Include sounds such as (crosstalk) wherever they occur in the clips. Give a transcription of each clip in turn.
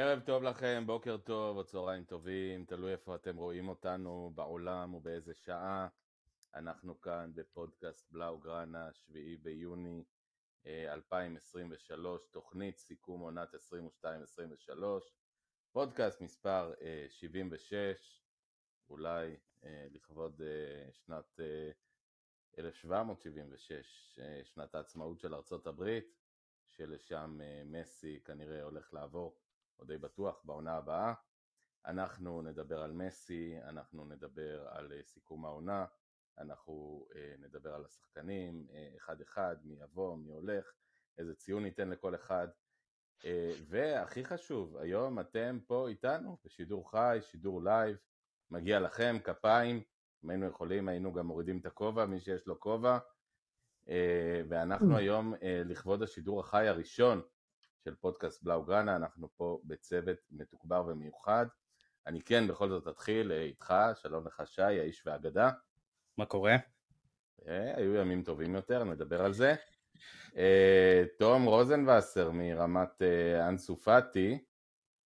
ערב טוב לכם, בוקר טוב או צהריים טובים, תלוי איפה אתם רואים אותנו בעולם ובאיזה שעה. אנחנו כאן בפודקאסט בלאו גראנה, 7 ביוני 2023, אה, תוכנית סיכום עונת 22-23, פודקאסט מספר 76, אה, אולי אה, לכבוד שנת 1776, שנת העצמאות של ארצות הברית, שלשם מסי כנראה הולך לעבור. או די בטוח, בעונה הבאה. אנחנו נדבר על מסי, אנחנו נדבר על אה, סיכום העונה, אנחנו אה, נדבר על השחקנים, אה, אחד אחד, מי יבוא, מי הולך, איזה ציון ניתן לכל אחד. והכי חשוב, היום אתם פה איתנו בשידור חי, שידור לייב, מגיע לכם, כפיים, אם היינו יכולים היינו גם מורידים את הכובע, מי שיש לו כובע. ואנחנו mm. היום לכבוד השידור החי הראשון של פודקאסט בלאו גראנה, אנחנו פה בצוות מתוגבר ומיוחד. אני כן בכל זאת אתחיל אה, איתך, שלום לך שי, האיש והאגדה. מה קורה? אה, היו ימים טובים יותר, נדבר על זה. אה, תום רוזנבסר מרמת אנסופטי,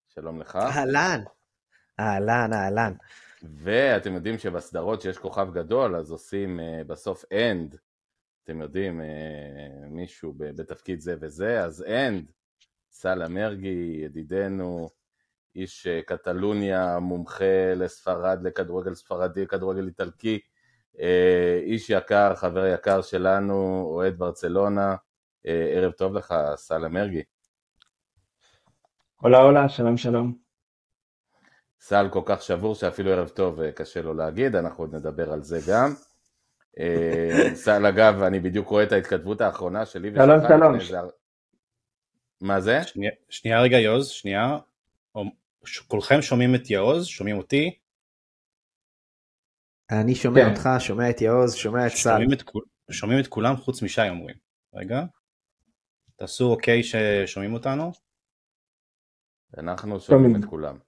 שלום לך. אהלן, אהלן, אהלן. ואתם יודעים שבסדרות שיש כוכב גדול, אז עושים בסוף and, אתם יודעים, מישהו בתפקיד זה וזה, אז and, סאל אמרגי, ידידנו, איש אה, קטלוניה, מומחה לספרד, לכדורגל ספרדי, כדורגל איטלקי, אה, איש יקר, חבר יקר שלנו, אוהד ברצלונה, אה, ערב טוב לך, סאל אמרגי. הולה הולה, שלום שלום. סל כל כך שבור שאפילו ערב טוב קשה לו להגיד, אנחנו עוד נדבר על זה גם. סל אגב, אני בדיוק רואה את ההתכתבות האחרונה שלי שלום שלום. מה זה? שנייה, שנייה רגע יוז, שנייה. כולכם שומעים את יעוז? שומעים אותי? אני שומע כן. אותך, שומע את יעוז, שומע את סל. שומעים את כולם חוץ משי אומרים. רגע. תעשו אוקיי ששומעים אותנו. אנחנו שומעים את כולם.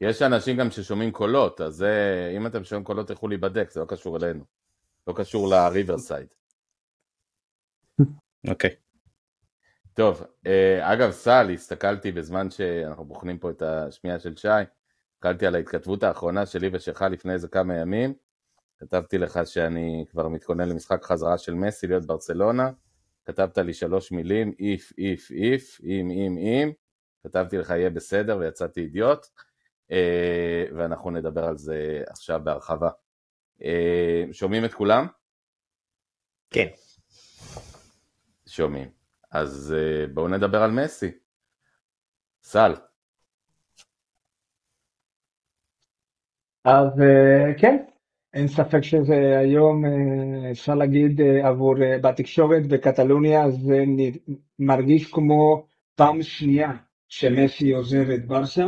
יש אנשים גם ששומעים קולות, אז זה, אם אתם שומעים קולות תלכו להיבדק, זה לא קשור אלינו. לא קשור לריברסייד. אוקיי. טוב, אה, אגב סל, הסתכלתי בזמן שאנחנו בוחנים פה את השמיעה של שי, הסתכלתי על ההתכתבות האחרונה שלי ושלך לפני איזה כמה ימים, כתבתי לך שאני כבר מתכונן למשחק חזרה של מסי להיות ברצלונה, כתבת לי שלוש מילים, איף, איף, איף, אם, אם, אם, כתבתי לך יהיה בסדר ויצאתי אידיוט, אה, ואנחנו נדבר על זה עכשיו בהרחבה. אה, שומעים את כולם? כן. שומעים. אז אה, בואו נדבר על מסי. סל. אז אה, כן, אין ספק שזה היום, אה, אפשר להגיד, עבור, בתקשורת בקטלוניה זה מרגיש כמו פעם שנייה שמסי עוזב את ברסה,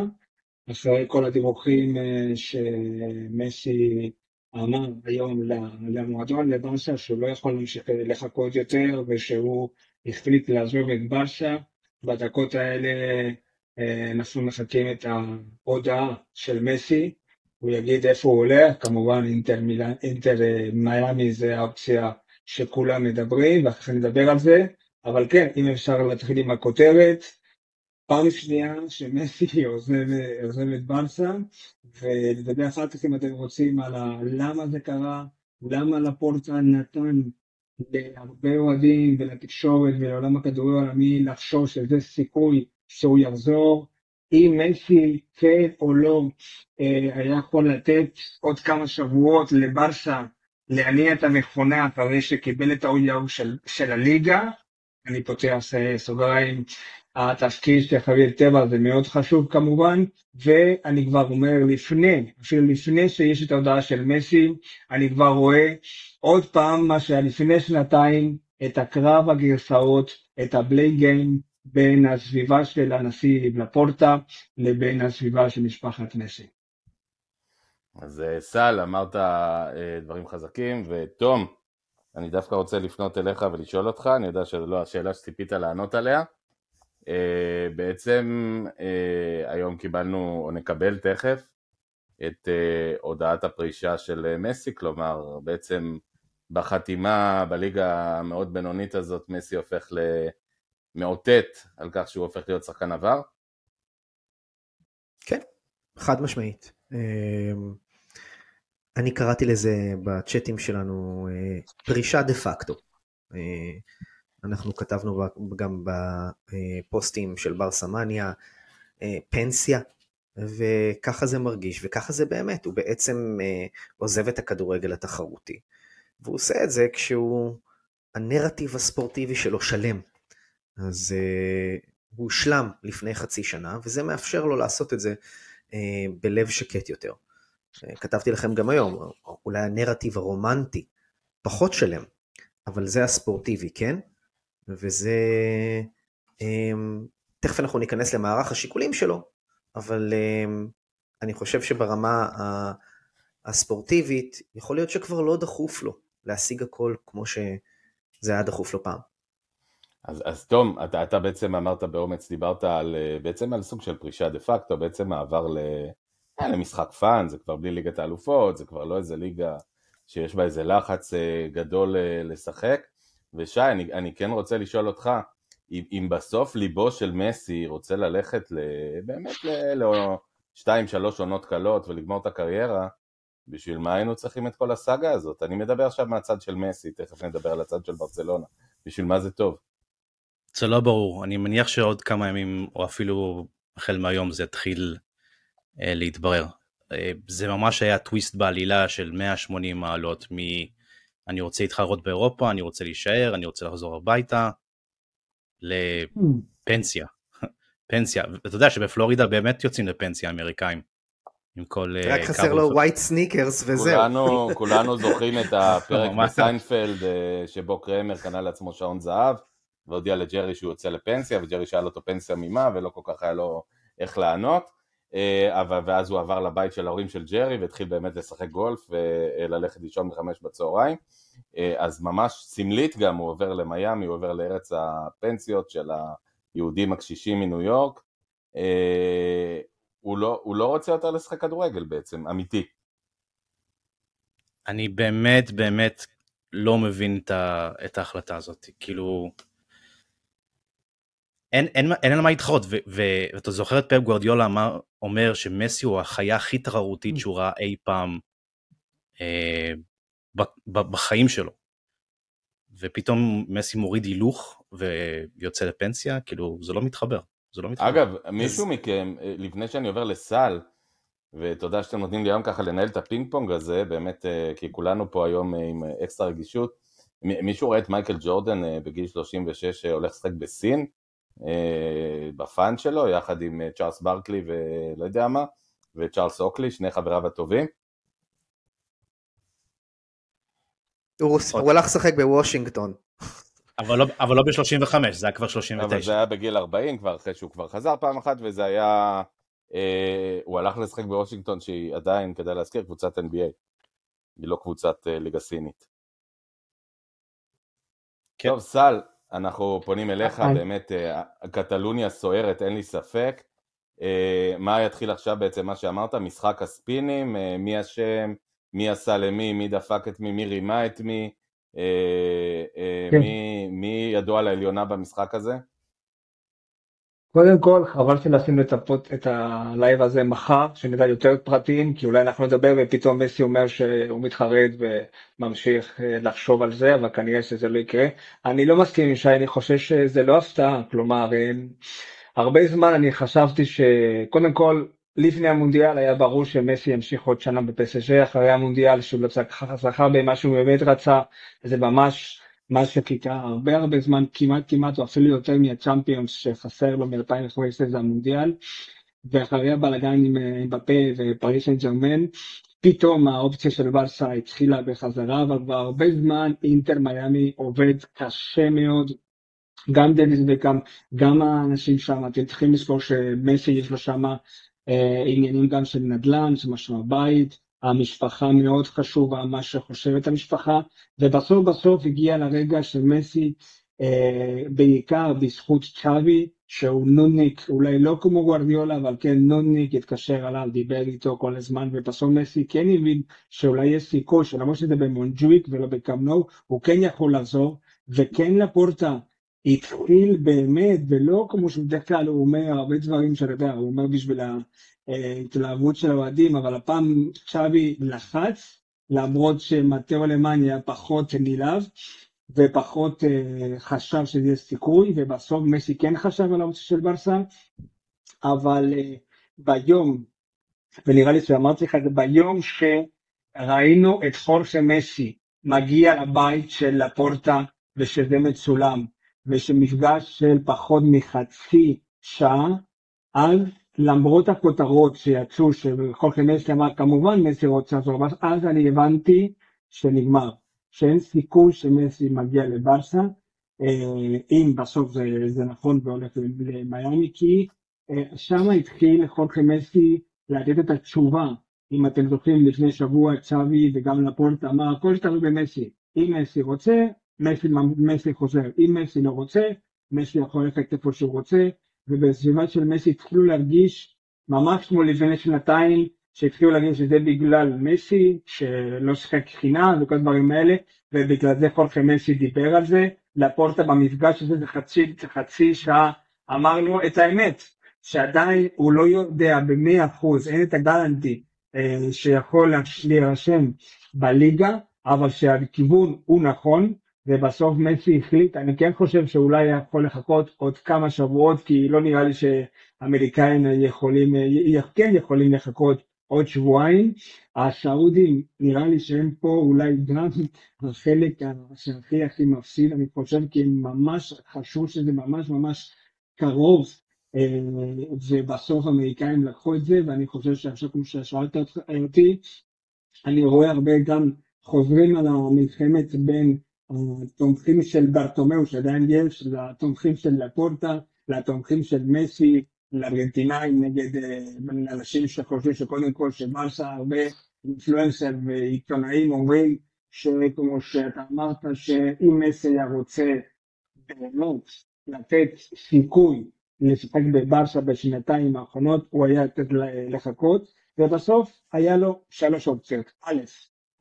אחרי כל הדיווחים שמסי אמר היום למועדון, לברסה, שהוא לא יכול להמשיך לחכות יותר ושהוא החליט לעזוב את ברסה, בדקות האלה אה, אנחנו מחכים את ההודעה של מסי, הוא יגיד איפה הוא הולך, כמובן אינטר, אינטר אה, מיאמי זה האופציה שכולם מדברים, ואחרי כן נדבר על זה, אבל כן, אם אפשר להתחיל עם הכותרת, פעם שנייה שמסי (laughs) עוזב, עוזב את ברסה, ולדבר אחר כך אם אתם רוצים על למה זה קרה, למה לפורטה נתן להרבה אוהדים ולתקשורת ולעולם הכדורי העולמי לחשוב שזה סיכוי שהוא יחזור. אם מסי כן או לא אה, היה יכול לתת עוד כמה שבועות לברסה להניע את המכונה אחרי שקיבל את האויהו של, של הליגה, אני פותח סוגריים, התפקיד של חביב טבע זה מאוד חשוב כמובן, ואני כבר אומר לפני, אפילו לפני שיש את ההודעה של מסי, אני כבר רואה עוד פעם מה שהיה לפני שנתיים, את הקרב הגרסאות, את הבליי גיים בין הסביבה של הנשיא לפורטה לבין הסביבה של משפחת מסי. אז אה, סל, אמרת אה, דברים חזקים, ותום, אני דווקא רוצה לפנות אליך ולשאול אותך, אני יודע שזו לא השאלה שציפית לענות עליה. אה, בעצם היום קיבלנו, או נקבל תכף, את הודעת הפרישה של מסי, כלומר בעצם בחתימה בליגה המאוד בינונית הזאת מסי הופך למאותת על כך שהוא הופך להיות שחקן עבר? חד משמעית. אני קראתי לזה בצ'אטים שלנו אה, פרישה דה פקטו. אה, אנחנו כתבנו גם בפוסטים של בר סמניה, אה, פנסיה, וככה זה מרגיש, וככה זה באמת, הוא בעצם עוזב את הכדורגל התחרותי. והוא עושה את זה כשהוא, הנרטיב הספורטיבי שלו שלם. אז הוא הושלם לפני חצי שנה, וזה מאפשר לו לעשות את זה בלב שקט יותר. כתבתי לכם גם היום, אולי הנרטיב הרומנטי פחות שלם, אבל זה הספורטיבי, כן? וזה... אמ, תכף אנחנו ניכנס למערך השיקולים שלו, אבל אמ, אני חושב שברמה הספורטיבית, יכול להיות שכבר לא דחוף לו להשיג הכל כמו שזה היה דחוף לו פעם. אז, אז תום, אתה, אתה בעצם אמרת באומץ, דיברת על, בעצם על סוג של פרישה דה פקטו, בעצם מעבר ל... היה להם משחק fun, זה כבר בלי ליגת האלופות, זה כבר לא איזה ליגה שיש בה איזה לחץ אה, גדול אה, לשחק. ושי, אני, אני כן רוצה לשאול אותך, אם, אם בסוף ליבו של מסי רוצה ללכת ל, באמת לשתיים שלוש עונות קלות ולגמור את הקריירה, בשביל מה היינו צריכים את כל הסאגה הזאת? אני מדבר עכשיו מהצד של מסי, תכף נדבר על הצד של ברצלונה, בשביל מה זה טוב? זה לא ברור, אני מניח שעוד כמה ימים, או אפילו החל מהיום זה יתחיל אה, להתברר. אה, זה ממש היה טוויסט בעלילה של 180 מעלות מ... אני רוצה להתחרות באירופה, אני רוצה להישאר, אני רוצה לחזור הביתה, לפנסיה. פנסיה. ואתה יודע שבפלורידה באמת יוצאים לפנסיה אמריקאים. עם כל... אה, רק חסר לו white sneakers וזהו. כולנו, כולנו זוכרים את הפרק (laughs) בסיינפלד שבו קרמר קנה לעצמו שעון זהב והודיע לג'רי שהוא יוצא לפנסיה וג'רי שאל אותו פנסיה ממה ולא כל כך היה לו איך לענות אה, אבל, ואז הוא עבר לבית של ההורים של ג'רי והתחיל באמת לשחק גולף וללכת לישון בחמש בצהריים. אה, אז ממש סמלית גם הוא עובר למיאמי, הוא עובר לארץ הפנסיות של היהודים הקשישים מניו יורק. אה, הוא לא, הוא לא רוצה יותר לשחק כדורגל בעצם, אמיתי. אני באמת באמת לא מבין את ההחלטה הזאת, כאילו אין, אין, אין על מה להתחרות, ואתה זוכר את פפ גוורדיולה אמר, אומר שמסי הוא החיה הכי תחרותית mm. שהוא ראה אי פעם אה, ב, ב, בחיים שלו. ופתאום מסי מוריד הילוך ויוצא לפנסיה, כאילו זה לא מתחבר. זה לא מתחבר. אגב, מישהו אז... מכם, אה, לפני שאני עובר לסל, ותודה שאתם נותנים לי היום ככה לנהל את הפינג פונג הזה, באמת, אה, כי כולנו פה היום אה, עם אקסטרה רגישות. מישהו רואה את מייקל ג'ורדן בגיל 36 הולך לשחק בסין? אה, ב fun שלו, יחד עם אה, צ'ארלס ברקלי ולא יודע מה, וצ'ארלס אוקלי, שני חבריו הטובים. הוא, הוא הלך לשחק בוושינגטון. אבל לא, אבל לא ב-35, זה היה כבר 39. אבל זה היה בגיל 40 כבר, אחרי שהוא כבר חזר פעם אחת, וזה היה... אה, הוא הלך לשחק בוושינגטון, שהיא עדיין, כדאי להזכיר, קבוצת NBA. היא לא קבוצת אה, ליגה סינית. כן. טוב, סל, אנחנו פונים אליך, אה, באמת, אה, קטלוניה סוערת, אין לי ספק. אה, מה יתחיל עכשיו בעצם, מה שאמרת, משחק הספינים, מי אשם, מי עשה למי, מי דפק את מי, מי רימה את מי, כן. מי, מי ידו על העליונה במשחק הזה? קודם כל, חבל שנשים את, הפות, את הלייב הזה מחר, שנדע יותר פרטים, כי אולי אנחנו נדבר ופתאום מסי אומר שהוא מתחרט וממשיך אה, לחשוב על זה, אבל כנראה שזה לא יקרה. אני לא מסכים עם שי, אני חושב שזה לא הפתעה, כלומר, הרבה זמן אני חשבתי שקודם כל, לפני המונדיאל היה ברור שמסי ימשיך עוד שנה בפסז'ה, אחרי המונדיאל שהוא לא זכה במה שהוא באמת רצה, זה ממש... מה שחיכה הרבה הרבה זמן, כמעט כמעט או אפילו יותר מהצ'אמפיונס שחסר לו מ-2015 זה המונדיאל, ואחרי הבלאגן עם, עם בפה ופריס סן ג'רמן, פתאום האופציה של ברסה התחילה בחזרה, אבל כבר הרבה זמן אינטר מיאמי עובד קשה מאוד, גם דניס וגם גם האנשים שם, אתם צריכים לזכור שמסי יש לו שם אה, עניינים גם של נדל"ן, של משהו הבית, המשפחה מאוד חשובה, מה שחושבת המשפחה, ובסוף בסוף הגיע לרגע שמסי, אה, בעיקר בזכות צ'אבי, שהוא נודניק, אולי לא כמו גוורדיולה, אבל כן נודניק, התקשר אליו, דיבר איתו כל הזמן, ובסוף מסי כן הבין שאולי יש סיכוי, שלמרות שזה במונג'וויק ולא בקמנו, הוא כן יכול לחזור, וכן לפורטה התחיל באמת, ולא כמו שבדרך כלל הוא אומר הרבה דברים שאתה יודע, הוא אומר בשביל ההתלהבות של האוהדים, אבל הפעם צ'אבי לחץ, למרות שמטאו למאן היה פחות נלהב, ופחות uh, חשב שזה יהיה סיכוי, ובסוף מסי כן חשב על האופציה של ברסה, אבל uh, ביום, ונראה לי שאמרתי לך את זה, ביום שראינו את חורכה מסי מגיע לבית של לפורטה, ושזה מצולם, ושמפגש של פחות מחצי שעה, אז למרות הכותרות שיצאו שחורכה מסי אמר כמובן מסי רוצה לעזור, אז אני הבנתי שנגמר. שאין סיכוי שמסי מגיע לברסה, אה, אם בסוף זה, זה נכון והולך למיאמי, כי אה, שם התחיל חורכה מסי לתת את התשובה. אם אתם זוכרים לפני שבוע צ'אבי וגם לפורט אמר הכל תלוי במסי, אם מסי רוצה, מסי, מסי חוזר, אם מסי לא רוצה, מסי יכול ללכת איפה שהוא רוצה, ובסביבה של מסי התחילו להרגיש ממש כמו לפני שנתיים שהתחילו להגיד שזה בגלל מסי, שלא שיחק חינם וכל הדברים האלה, ובגלל זה חורכה מסי דיבר על זה. לפורטה במפגש הזה זה חצי, חצי שעה אמרנו את האמת, שעדיין הוא לא יודע במאה אחוז, אין את הגלנטי אה, שיכול להירשם בליגה, אבל שהכיוון הוא נכון, ובסוף מסי החליט, אני כן חושב שאולי יכול לחכות עוד כמה שבועות, כי לא נראה לי שאמריקאים יכולים, כן יכולים לחכות עוד שבועיים. הסעודים, נראה לי שהם פה אולי גם החלק שהכי הכי מפסיד, אני חושב כי הם ממש חשבו שזה ממש ממש קרוב, אה, ובסוף האמריקאים לקחו את זה, ואני חושב שעכשיו כמו ששאלת אותי, אני רואה הרבה גם חוזרים על המלחמת בין התומכים של ברטומאו שעדיין יש, לתומכים של לפורטה, לתומכים של מסי, לארגנטינאים נגד אה, אנשים שחושבים שקודם כל שברסה הרבה אינפלואנסר ועיתונאים אומרים שכמו שאתה אמרת שאם מסי היה רוצה באמת לתת סיכוי לשחק בברסה בשנתיים האחרונות הוא היה לתת לחכות ובסוף היה לו שלוש אופציות. א'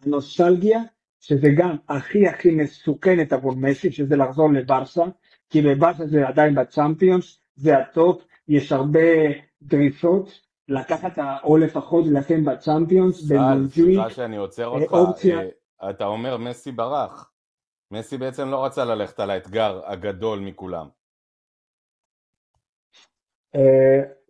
הנוסטלגיה שזה גם הכי הכי מסוכנת עבור מסי שזה לחזור לברסה כי בברסה זה עדיין בצ'אמפיונס זה הטופ יש הרבה דרישות לקחת או לפחות להילחם בצ'אמפיונס במונז'ואיק. סליחה שאני עוצר אותך, אופציה... אה, אתה אומר מסי ברח. מסי בעצם לא רצה ללכת על האתגר הגדול מכולם.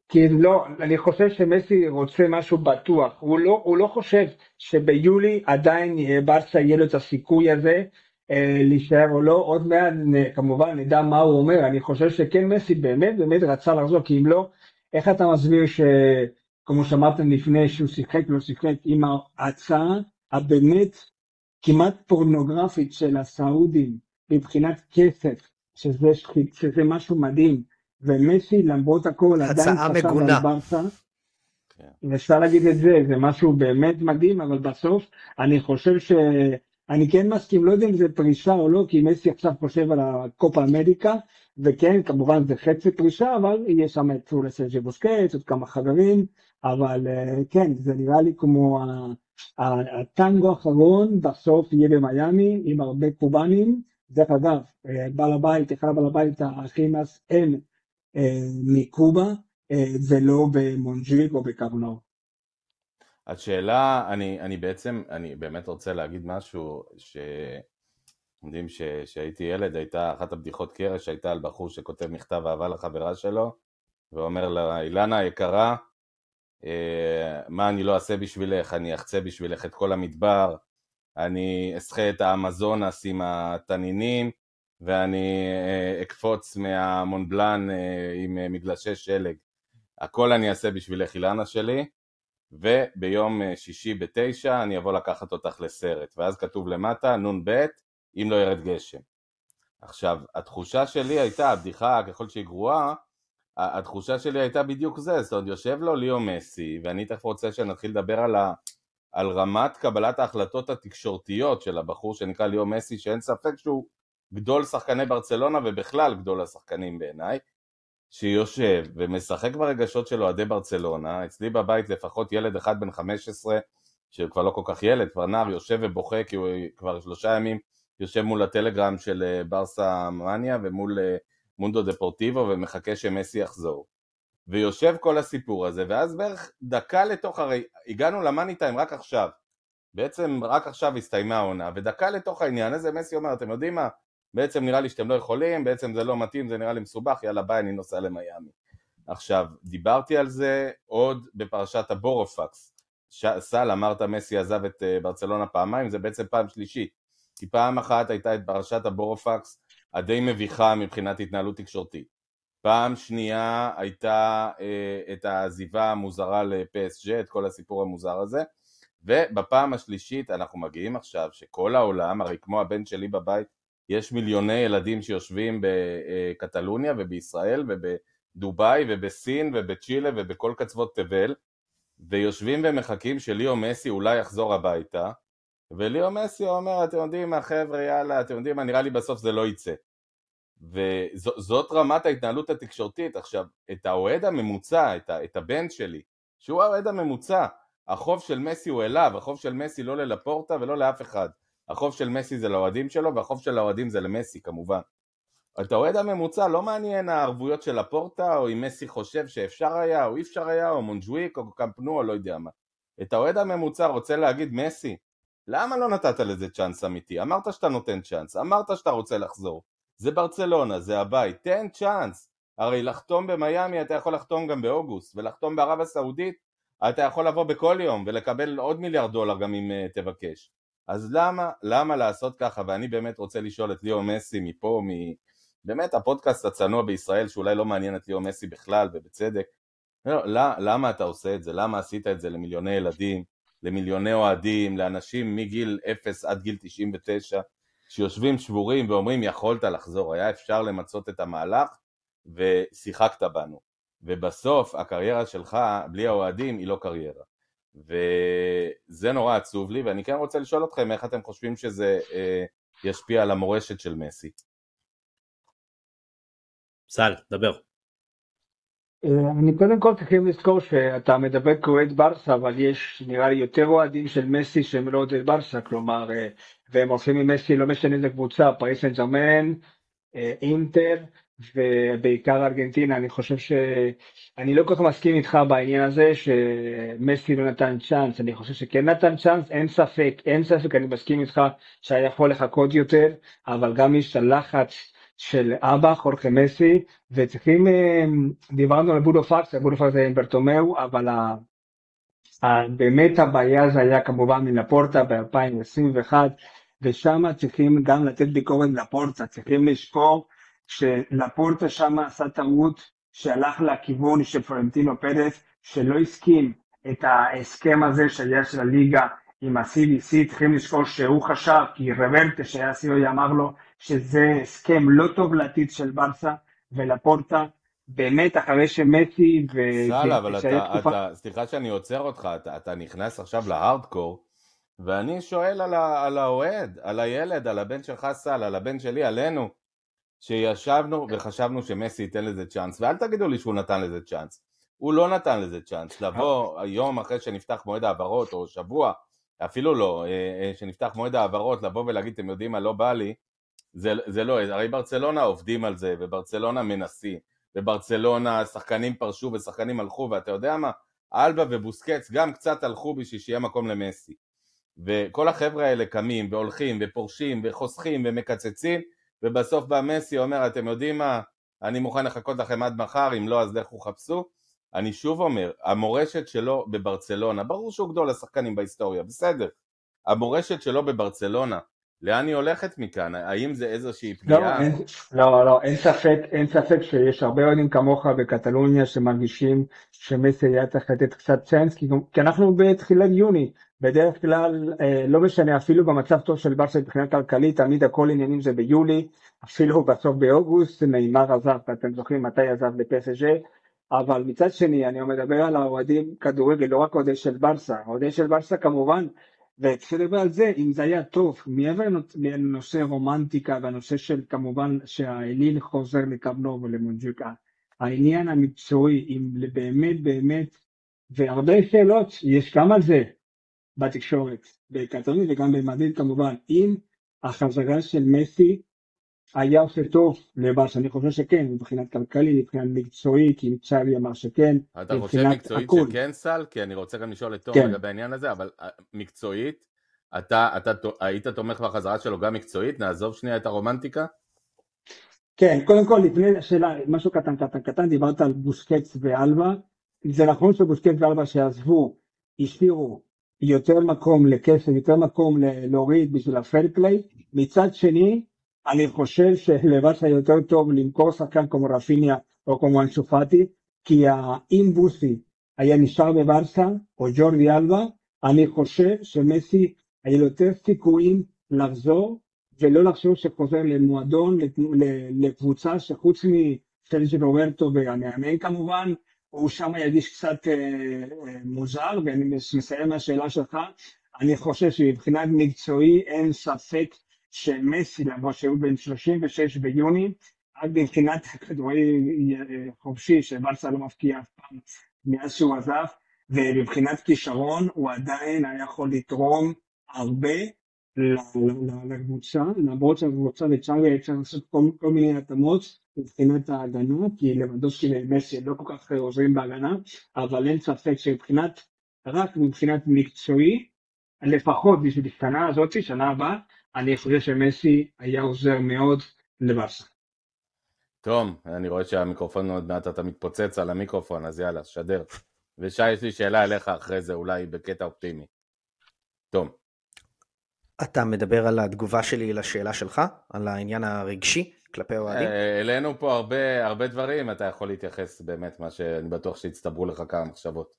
כי לא, אני חושב שמסי רוצה משהו בטוח, הוא לא, הוא לא חושב שביולי עדיין ברסה יהיה לו את הסיכוי הזה אה, להישאר או לא, עוד מעט כמובן נדע מה הוא אומר, אני חושב שכן מסי באמת באמת רצה לחזור, כי אם לא, איך אתה מסביר שכמו שאמרתם לפני שהוא שיחק לא שיחק עם ההצעה הבאמת כמעט פורנוגרפית של הסעודים מבחינת כסף, שזה, שזה משהו מדהים, ומסי למרות הכל עדיין חשב על ברסה, כן. אפשר להגיד את זה, זה משהו באמת מדהים, אבל בסוף אני חושב ש... אני כן מסכים, לא יודע אם זה פרישה או לא, כי מסי עכשיו חושב על הקופה אמריקה, וכן, כמובן זה חצי פרישה, אבל יש שם את סרג'י בוסקט, עוד כמה חברים, אבל אה, כן, זה נראה לי כמו הטנגו האחרון, בסוף יהיה במיאמי, עם הרבה קובנים. דרך אגב, אה, בעל הבית, אחד בעל הבית הכי מס אין מקובה, ולא במונג'יק או בקרנור. השאלה, אני, אני בעצם, אני באמת רוצה להגיד משהו, ש... יודעים שהייתי ילד, הייתה אחת הבדיחות קרש שהייתה על בחור שכותב מכתב אהבה לחברה שלו, ואומר לה, אילנה היקרה, אה, מה אני לא אעשה בשבילך, אני אחצה בשבילך את כל המדבר, אני אסחה את האמזונס עם התנינים, ואני אה, אקפוץ מהמונבלן אה, עם מגלשי שלג. הכל אני אעשה בשבילך אילנה שלי, וביום אה, שישי בתשע אני אבוא לקחת אותך לסרט, ואז כתוב למטה נ"ב אם לא ירד גשם. עכשיו, התחושה שלי הייתה, הבדיחה ככל שהיא גרועה, התחושה שלי הייתה בדיוק זה, זאת אומרת יושב לו ליאו מסי, ואני תכף רוצה שנתחיל לדבר על, ה, על רמת קבלת ההחלטות התקשורתיות של הבחור שנקרא ליאו מסי, שאין ספק שהוא גדול שחקני ברצלונה ובכלל גדול השחקנים בעיניי, שיושב ומשחק ברגשות של אוהדי ברצלונה, אצלי בבית לפחות ילד אחד בן 15, שהוא כבר לא כל כך ילד, כבר נער, יושב ובוכה כי הוא כבר שלושה ימים יושב מול הטלגרם של אה, ברסה מניה ומול אה, מונדו דפורטיבו ומחכה שמסי יחזור. ויושב כל הסיפור הזה, ואז בערך דקה לתוך, הרי הגענו למאני טיים רק עכשיו, בעצם רק עכשיו הסתיימה העונה, ודקה לתוך העניין הזה מסי אומר, אתם יודעים מה, בעצם נראה לי שאתם לא יכולים, בעצם זה לא מתאים, זה נראה לי מסובך, יאללה ביי, אני נוסע למיאמי. עכשיו, דיברתי על זה עוד בפרשת הבורופקס. סל, אמרת מסי עזב את אה, ברצלונה פעמיים, זה בעצם פעם שלישית. כי פעם אחת הייתה את פרשת הבורופקס הדי מביכה מבחינת התנהלות תקשורתית. פעם שנייה הייתה אה, את העזיבה המוזרה לפסג', את כל הסיפור המוזר הזה, ובפעם השלישית אנחנו מגיעים עכשיו שכל העולם, הרי כמו הבן שלי בבית, יש מיליוני ילדים שיושבים בקטלוניה ובישראל ובדובאי ובסין ובצ'ילה ובכל קצוות תבל ויושבים ומחכים שליאו מסי אולי יחזור הביתה וליאו מסי אומר אתם יודעים מה חבר'ה יאללה אתם יודעים מה נראה לי בסוף זה לא יצא. וזאת רמת ההתנהלות התקשורתית. עכשיו את האוהד הממוצע את, את הבן שלי שהוא האוהד הממוצע החוב של מסי הוא אליו החוב של מסי לא ללפורטה ולא לאף אחד החוב של מסי זה לאוהדים שלו והחוב של האוהדים זה למסי כמובן. את האוהד הממוצע לא מעניין הערבויות של הפורטה או אם מסי חושב שאפשר היה או אי אפשר היה או מונג'וויק או קמפנו או לא יודע מה. את האוהד הממוצע רוצה להגיד מסי למה לא נתת לזה צ'אנס אמיתי? אמרת שאתה נותן צ'אנס, אמרת שאתה רוצה לחזור זה ברצלונה, זה הבית, תן צ'אנס הרי לחתום במיאמי אתה יכול לחתום גם באוגוסט ולחתום בערב הסעודית אתה יכול לבוא בכל יום ולקבל עוד מיליארד דולר גם אם uh, תבקש אז למה, למה לעשות ככה? ואני באמת רוצה לשאול את ליאו מסי מפה, מ... באמת הפודקאסט הצנוע בישראל שאולי לא מעניין את ליאו מסי בכלל ובצדק לא, למה אתה עושה את זה? למה עשית את זה למיליוני ילדים, למיליוני אוהדים, לאנשים מגיל 0 עד גיל 99 שיושבים שבורים ואומרים יכולת לחזור, היה אפשר למצות את המהלך ושיחקת בנו ובסוף הקריירה שלך בלי האוהדים היא לא קריירה וזה נורא עצוב לי, ואני כן רוצה לשאול אתכם איך אתם חושבים שזה אה, ישפיע על המורשת של מסי. סל, דבר. אה, אני קודם כל צריכים לזכור שאתה מדבר כאוהד ברסה, אבל יש נראה לי יותר אוהדים של מסי שהם לא אוהדי ברסה, כלומר, אה, והם הולכים עם מסי, לא משנה איזה קבוצה, פריס סן ג'רמן, אה, אינטר, ובעיקר ארגנטינה, אני חושב שאני לא כל כך מסכים איתך בעניין הזה שמסי לא נתן צ'אנס, אני חושב שכן נתן צ'אנס, אין ספק, אין ספק, אני מסכים איתך שהיה יכול לחכות יותר, אבל גם יש הלחץ של אבא, חורחה מסי, וצריכים, אה, דיברנו על בורופקס, בורופקס זה ברטומאו, אבל באמת הבעיה זה היה כמובן מלפורטה ב-2021, ושם צריכים גם לתת ביקורת לפורטה, צריכים לזכור שלפורטה שם עשה טעות שהלך לכיוון של פלורנטינו פרס שלא הסכים את ההסכם הזה שהיה של הליגה עם ה-CBC, צריכים לזכור שהוא חשב, כי רוורטה שהיה סיועי אמר לו שזה הסכם לא טוב לעתיד של ברסה ולפורטה. באמת אחרי שמתי ו... סל, אבל אתה, תקופה... אתה, סליחה שאני עוצר אותך, אתה, אתה נכנס עכשיו להארדקור ואני שואל על, ה, על האוהד, על הילד, על הבן שלך סל, על הבן שלי, עלינו שישבנו וחשבנו שמסי ייתן לזה צ'אנס, ואל תגידו לי שהוא נתן לזה צ'אנס, הוא לא נתן לזה צ'אנס, לבוא היום אחרי שנפתח מועד העברות, או שבוע, אפילו לא, אה, אה, שנפתח מועד העברות, לבוא ולהגיד, אתם יודעים מה, לא בא לי, זה, זה לא, הרי ברצלונה עובדים על זה, וברצלונה מנסים, וברצלונה שחקנים פרשו ושחקנים הלכו, ואתה יודע מה, אלבה ובוסקץ גם קצת הלכו בשביל שיהיה מקום למסי. וכל החבר'ה האלה קמים והולכים ופורשים וחוסכים ומקצצים ובסוף בא מסי אומר אתם יודעים מה? אני מוכן לחכות לכם עד מחר אם לא אז לכו חפשו. אני שוב אומר המורשת שלו בברצלונה ברור שהוא גדול השחקנים בהיסטוריה בסדר. המורשת שלו בברצלונה לאן היא הולכת מכאן? האם זה איזושהי לא, פגיעה? לא, אין, לא, לא, אין ספק, אין ספק שיש הרבה אוהדים כמוך בקטלוניה שמרגישים שמסי היה צריך לתת קצת צ'אנס, כי, כי אנחנו בתחילת יוני, בדרך כלל, אה, לא משנה, אפילו במצב טוב של ברסה מבחינה כלכלית, תמיד הכל עניינים זה ביולי, אפילו בסוף באוגוסט, נאמר עזב, אתם זוכרים מתי עזב לפסג' אבל מצד שני, אני מדבר על האוהדים כדורגל, לא רק אוהדי של ברסה, אוהדי של ברסה כמובן, וכשאני מדבר על זה, אם זה היה טוב, מעבר לנושא רומנטיקה והנושא של כמובן שהאליל חוזר לקבנו ולמונג'יקה, העניין המקצועי, אם באמת באמת, והרבה שאלות יש גם על זה, בתקשורת, בקטרונית וגם במדריד כמובן, אם החזרה של מסי היה עושה טוב לברסה, אני חושב שכן, מבחינת כלכלית, מבחינת מקצועית, כי צ'אבי אמר שכן, אתה חושב מקצועית הכל. שכן סל? כי אני רוצה גם לשאול את תום כן. לגבי העניין הזה, אבל אה, מקצועית, אתה, אתה ת- היית תומך בחזרה שלו גם מקצועית? נעזוב שנייה את הרומנטיקה? כן, קודם כל, לפני השאלה, משהו קטן קטן קטן, דיברת על בוסקץ ואלבה. זה נכון שבוסקץ ואלבה שעזבו, השאירו יותר מקום לכסף, יותר מקום להוריד בשביל הפייר פליי. מצד שני, אני חושב שלברסה יותר טוב למכור שחקן כמו רפיניה או כמו אנסו פאטי, כי אם בוסי היה נשאר בברסה, או ג'ורדי אלבה, אני חושב שמסי היה לו יותר סיכויים לחזור ולא לחשוב שחוזר למועדון, לקבוצה שחוץ מסרג'י רוברטו והמאמן כמובן, הוא שם ירגיש קצת אה, אה, מוזר, ואני מסיים מהשאלה שלך, אני חושב שמבחינת מקצועי אין ספק שמסי, למרות שהוא בן 36 ביוני, רק מבחינת כדורי אה, חופשי, שברסה לא מפקיע אף פעם מאז שהוא עזב, ומבחינת כישרון הוא עדיין היה יכול לתרום הרבה לקבוצה, למרות שהקבוצה היה אפשר לעשות כל, כל מיני התאמות מבחינת ההגנה, כי לבנדובסקי ומסי לא כל כך עוזרים בהגנה, אבל אין ספק שמבחינת, רק מבחינת מקצועי, לפחות בשביל השנה הזאת, שנה הבאה, אני חושב שמסי היה עוזר מאוד לברסה. תום, אני רואה שהמיקרופון עוד מעט אתה מתפוצץ על המיקרופון, אז יאללה, שדר. ושי, יש לי שאלה אליך אחרי זה, אולי בקטע אופטימי. תום. אתה מדבר על התגובה שלי לשאלה שלך, על העניין הרגשי כלפי האוהדים? אה, העלינו פה הרבה, הרבה דברים, אתה יכול להתייחס באמת, מה שאני בטוח שהצטברו לך כמה מחשבות.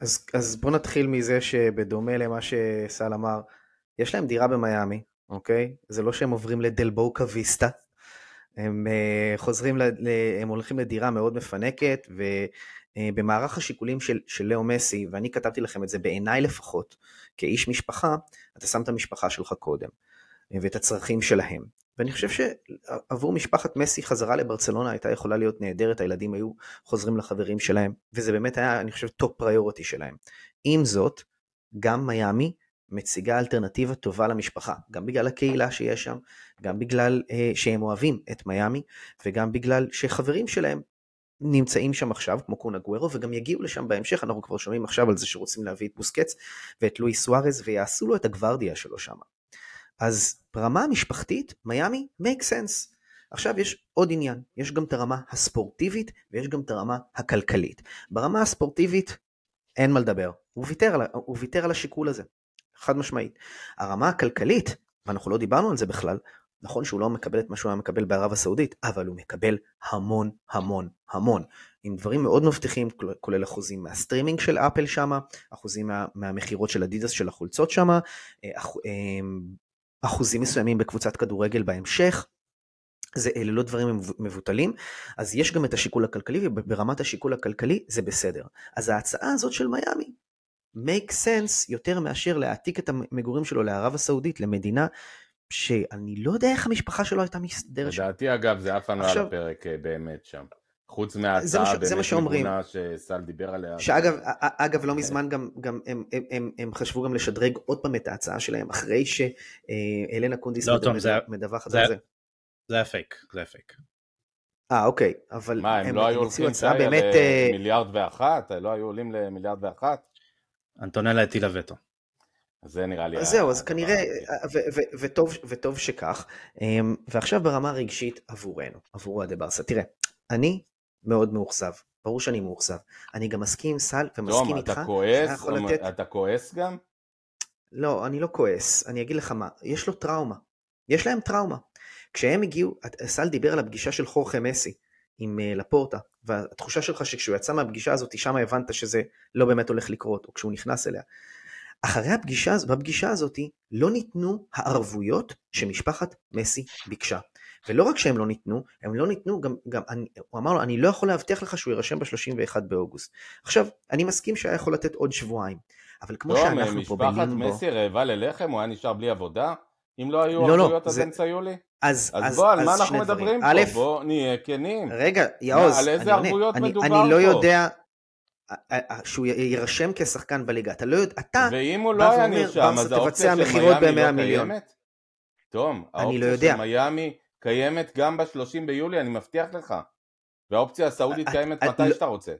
אז, אז בוא נתחיל מזה שבדומה למה שסל אמר, יש להם דירה במיאמי, אוקיי? זה לא שהם עוברים לדלבוקה ויסטה, הם uh, חוזרים, ל, הם הולכים לדירה מאוד מפנקת, ובמערך השיקולים של, של לאו מסי, ואני כתבתי לכם את זה בעיניי לפחות, כאיש משפחה, אתה שם את המשפחה שלך קודם, אה, ואת הצרכים שלהם. ואני חושב שעבור משפחת מסי חזרה לברצלונה הייתה יכולה להיות נהדרת, הילדים היו חוזרים לחברים שלהם, וזה באמת היה, אני חושב, top priority שלהם. עם זאת, גם מיאמי מציגה אלטרנטיבה טובה למשפחה, גם בגלל הקהילה שיש שם, גם בגלל אה, שהם אוהבים את מיאמי, וגם בגלל שחברים שלהם נמצאים שם עכשיו, כמו קון אגוארו, וגם יגיעו לשם בהמשך, אנחנו כבר שומעים עכשיו על זה שרוצים להביא את בוסקץ ואת לואי סוארז, ויעשו לו את הגוורדיה שלו שם. אז ברמה המשפחתית, מיאמי make sense. עכשיו יש עוד עניין, יש גם את הרמה הספורטיבית ויש גם את הרמה הכלכלית. ברמה הספורטיבית אין מה לדבר, הוא ויתר על, הוא ויתר על השיקול הזה, חד משמעית. הרמה הכלכלית, ואנחנו לא דיברנו על זה בכלל, נכון שהוא לא מקבל את מה שהוא היה מקבל בערב הסעודית, אבל הוא מקבל המון המון המון, עם דברים מאוד מבטיחים, כולל אחוזים מהסטרימינג של אפל שמה, אחוזים מה, מהמכירות של אדידס של החולצות שמה, אח, אחוזים מסוימים בקבוצת כדורגל בהמשך, זה אלה לא דברים מבוטלים, אז יש גם את השיקול הכלכלי, וברמת השיקול הכלכלי זה בסדר. אז ההצעה הזאת של מיאמי, make sense יותר מאשר להעתיק את המגורים שלו לערב הסעודית, למדינה שאני לא יודע איך המשפחה שלו הייתה מסתדרת שם. לדעתי אגב זה אף פעם לא על הפרק באמת שם. חוץ מההצעה באמת מגונה שסל דיבר עליה. שאגב, אגב, לא מזמן גם, גם הם, הם, הם, הם חשבו גם לשדרג עוד פעם את ההצעה שלהם, אחרי שהלנה קונדיס לא, מדווחת על זה. זה היה פייק, זה היה פייק. אה, אוקיי, אבל מה, הם, הם לא היו הולכים באמת... למיליארד ואחת? לא היו עולים למיליארד ואחת? אנטונלה הטילה וטו. זה נראה לי... אז זהו, אז כנראה, וטוב, וטוב שכך. ועכשיו ברמה רגשית עבורנו, עבור אוהדי ברסה. תראה, אני מאוד מאוכזב, ברור שאני מאוכזב. אני גם מסכים עם סל ומסכים איתך. אתה כועס? אתה כועס גם? לא, אני לא כועס, אני אגיד לך מה, יש לו טראומה. יש להם טראומה. כשהם הגיעו, סל דיבר על הפגישה של חורכה מסי עם לפורטה, והתחושה שלך שכשהוא יצא מהפגישה הזאת, שם הבנת שזה לא באמת הולך לקרות, או כשהוא נכנס אליה. אחרי הפגישה, בפגישה הזאת לא ניתנו הערבויות שמשפחת מסי ביקשה. ולא רק שהם לא ניתנו, הם לא ניתנו, גם, גם אני, הוא אמר לו, אני לא יכול להבטיח לך שהוא יירשם ב-31 באוגוסט. עכשיו, אני מסכים שהיה יכול לתת עוד שבועיים, אבל כמו לא, שאנחנו פה בלימבו... משפחת מסי רעבה ללחם, הוא היה נשאר בלי עבודה? אם לא היו לא, ערבויות לא, עד אמצע יולי? אז, אז, אז בוא, על אז מה אנחנו דברים. מדברים פה? בוא נהיה כנים. רגע, יעוז, על איזה אני. ערבויות אני, מדובר אני לא פה? יודע שהוא יירשם כשחקן בליגה, אתה לא יודע, אתה ואם הוא לא היה נרשם, אז האופציה של מיאמי לא 100 מיליון. קיימת? תום, אני האופציה לא יודע. של מיאמי קיימת גם ב-30 ביולי, אני מבטיח לך. והאופציה הסעודית את- קיימת את מתי לא- שאתה רוצה.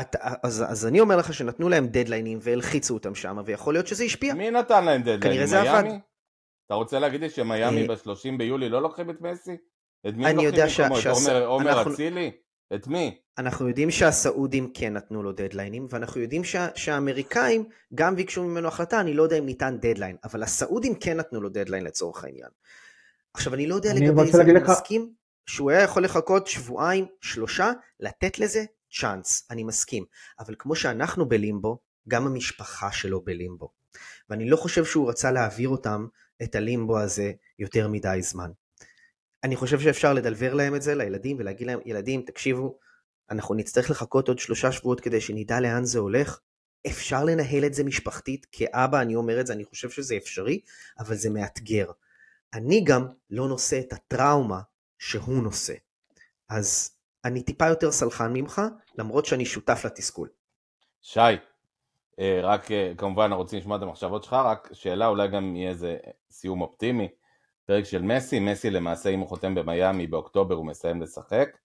אתה, אז, אז אני אומר לך שנתנו להם דדליינים והלחיצו אותם שם, ויכול להיות שזה השפיע. מי נתן להם דדליין? כנראה זה מיאמי? עבד. אתה רוצה להגיד לי שמיאמי אה, ב-30 ביולי לא לוקחים את מסי? את מי אני לוקחים יודע שה- במקומו? את עומר- עומר אנחנו- אצילי? את מי? אנחנו יודעים שהסעודים כן נתנו לו דדליינים, ואנחנו יודעים שה, שהאמריקאים גם ביקשו ממנו החלטה, אני לא יודע אם ניתן דדליין, אבל הסעודים כן נתנו לו דדליין לצורך העניין. עכשיו, אני לא יודע אני לגבי זה, אני לך- מסכים שהוא היה יכול לחכות שבועיים, שלושה, לתת לזה צ'אנס, אני מסכים. אבל כמו שאנחנו בלימבו, גם המשפחה שלו בלימבו. ואני לא חושב שהוא רצה להעביר אותם, את הלימבו הזה, יותר מדי זמן. אני חושב שאפשר לדלבר להם את זה, לילדים, ולהגיד להם, ילדים, תקשיבו, אנחנו נצטרך לחכות עוד שלושה שבועות כדי שנדע לאן זה הולך. אפשר לנהל את זה משפחתית, כאבא אני אומר את זה, אני חושב שזה אפשרי, אבל זה מאתגר. אני גם לא נושא את הטראומה שהוא נושא. אז אני טיפה יותר סלחן ממך, למרות שאני שותף לתסכול. שי, רק אה, כמובן אנחנו רוצים לשמוע את המחשבות שלך, רק שאלה אולי גם יהיה איזה סיום אופטימי. פרק של מסי, מסי למעשה אם הוא חותם במיאמי באוקטובר הוא מסיים לשחק,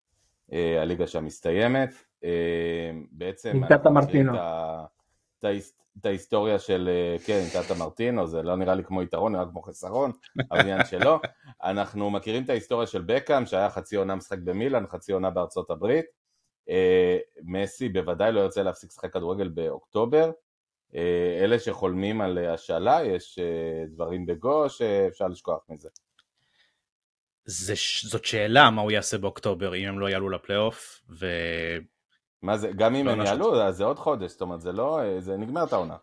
אה, הליגה שם מסתיימת, אה, בעצם מכירים מרטינו. את ההיסטוריה של, אה, כן, טאטה מרטינו, זה לא נראה לי כמו יתרון, נראה כמו חסרון, אבל עניין שלו. (laughs) אנחנו מכירים את ההיסטוריה של בקאם, שהיה חצי עונה משחק במילאן, חצי עונה בארצות הברית. אה, מסי בוודאי לא ירצה להפסיק לשחק כדורגל באוקטובר. אה, אלה שחולמים על אה, השאלה, יש אה, דברים בגו שאפשר לשכוח מזה. זה, זאת שאלה מה הוא יעשה באוקטובר אם הם לא יעלו לפלייאוף, ו... מה זה, גם אם לא הם. יעלו, אז זה עוד חודש, זאת אומרת, זה לא, אה, זה נגמר את העונה.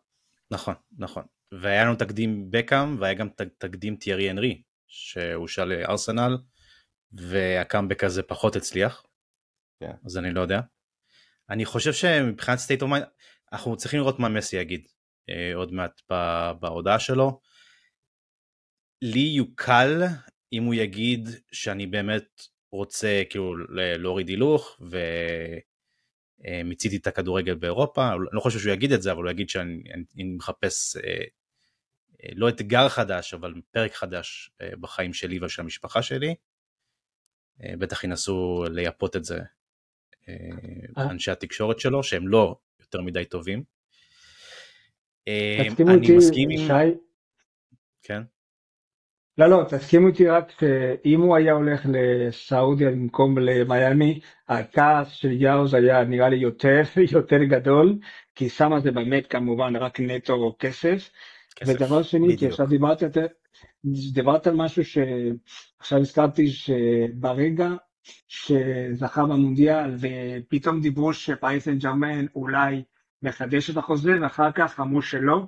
נכון, נכון. והיה לנו תקדים בקאם, והיה גם תקדים תיארי אנרי, שהושאל לארסנל, והקאמבק הזה פחות הצליח. כן. אז אני לא יודע. אני חושב שמבחינת סטייט אומיין, אנחנו צריכים לראות מה מסי יגיד אה, עוד מעט בהודעה שלו. לי יוקל אם הוא יגיד שאני באמת רוצה כאילו להוריד הילוך ומיציתי את הכדורגל באירופה, אני לא חושב שהוא יגיד את זה, אבל הוא יגיד שאני אני- אני מחפש אה, אה, לא אתגר חדש, אבל פרק חדש אה, בחיים שלי ושל המשפחה שלי. אה, בטח ינסו לייפות את זה אה, אה. אנשי התקשורת שלו, שהם לא יותר מדי טובים. אה, אני מסכים עם... שי, כן. לא, לא, תסכימו איתי רק שאם הוא היה הולך לסעודיה במקום למיאמי, הכעס של יאוז היה נראה לי יותר, (laughs) יותר גדול, כי שמה זה באמת כמובן רק נטו כסף. כסף. ודבר שני, כי בדיוק. עכשיו דיברת, דיברת על משהו שעכשיו הזכרתי שברגע שזכה במונדיאל ופתאום דיברו שפריס סן ג'רמן אולי מחדש את החוזה ואחר כך אמרו שלא.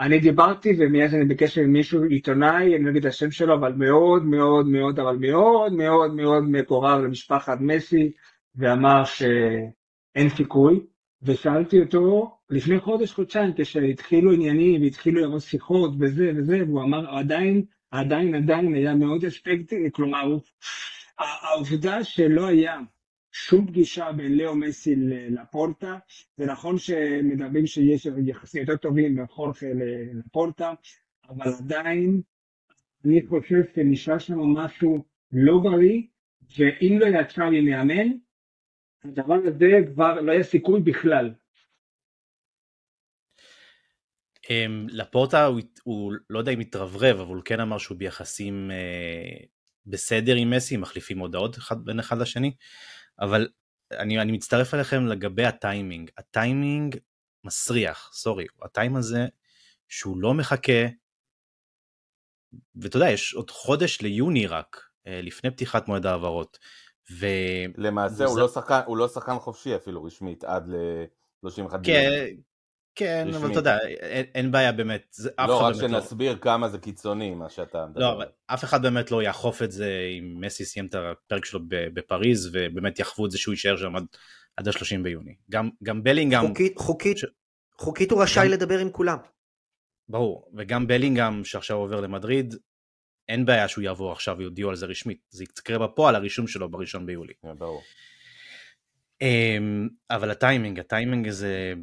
אני דיברתי ומיד אני בקשר עם מישהו עיתונאי, אני לא אגיד את השם שלו, אבל מאוד מאוד מאוד, אבל מאוד מאוד מאוד מקורב למשפחת מסי, ואמר שאין סיכוי, ושאלתי אותו לפני חודש, חודשיים, כשהתחילו עניינים והתחילו לראות שיחות וזה וזה, והוא אמר עדיין, עדיין, עדיין היה מאוד אספקטי, כלומר, הוא- העובדה שלא היה שום פגישה בין לאו מסי ללפורטה, זה נכון שמדברים שיש יחסים יותר טובים בין חורכה ללפורטה, אבל עדיין אני חושב שנשאר שם משהו לא בריא, ואם לא היה צ'ארלי מאמן, הדבר הזה כבר לא היה סיכוי בכלל. אמ, לפורטה הוא, הוא לא יודע אם התרברב, אבל הוא כן אמר שהוא ביחסים אה, בסדר עם מסי, מחליפים הודעות אחד, בין אחד לשני, אבל אני, אני מצטרף אליכם לגבי הטיימינג. הטיימינג מסריח, סורי, הטיים הזה שהוא לא מחכה, ואתה יודע, יש עוד חודש ליוני רק, אה, לפני פתיחת מועד ההעברות. ו... למעשה הוא וזה- לא שחקן, הוא לא שחקן חופשי אפילו רשמית עד ל-31 כן, כן, אבל. אתה יודע, אין, אין בעיה באמת, זה, לא, רק לא... שנסביר כמה זה קיצוני מה שאתה מדבר. לא, אבל אף אחד באמת לא יאכוף את זה אם מסי סיים את הפרק שלו ב- בפריז ובאמת יאכפו את זה שהוא יישאר שם עד, עד ה-30 ביוני. גם, גם בלינגהם, חוקית, חוקית, ש- חוקית הוא רשאי גם- לדבר עם כולם. ברור, וגם בלינגהם שעכשיו עובר למדריד, אין בעיה שהוא יעבור עכשיו ויודיעו על זה רשמית, זה יקרה בפועל הרישום שלו בראשון ביולי. כן, ברור. אמ, אבל הטיימינג, הטיימינג הזה,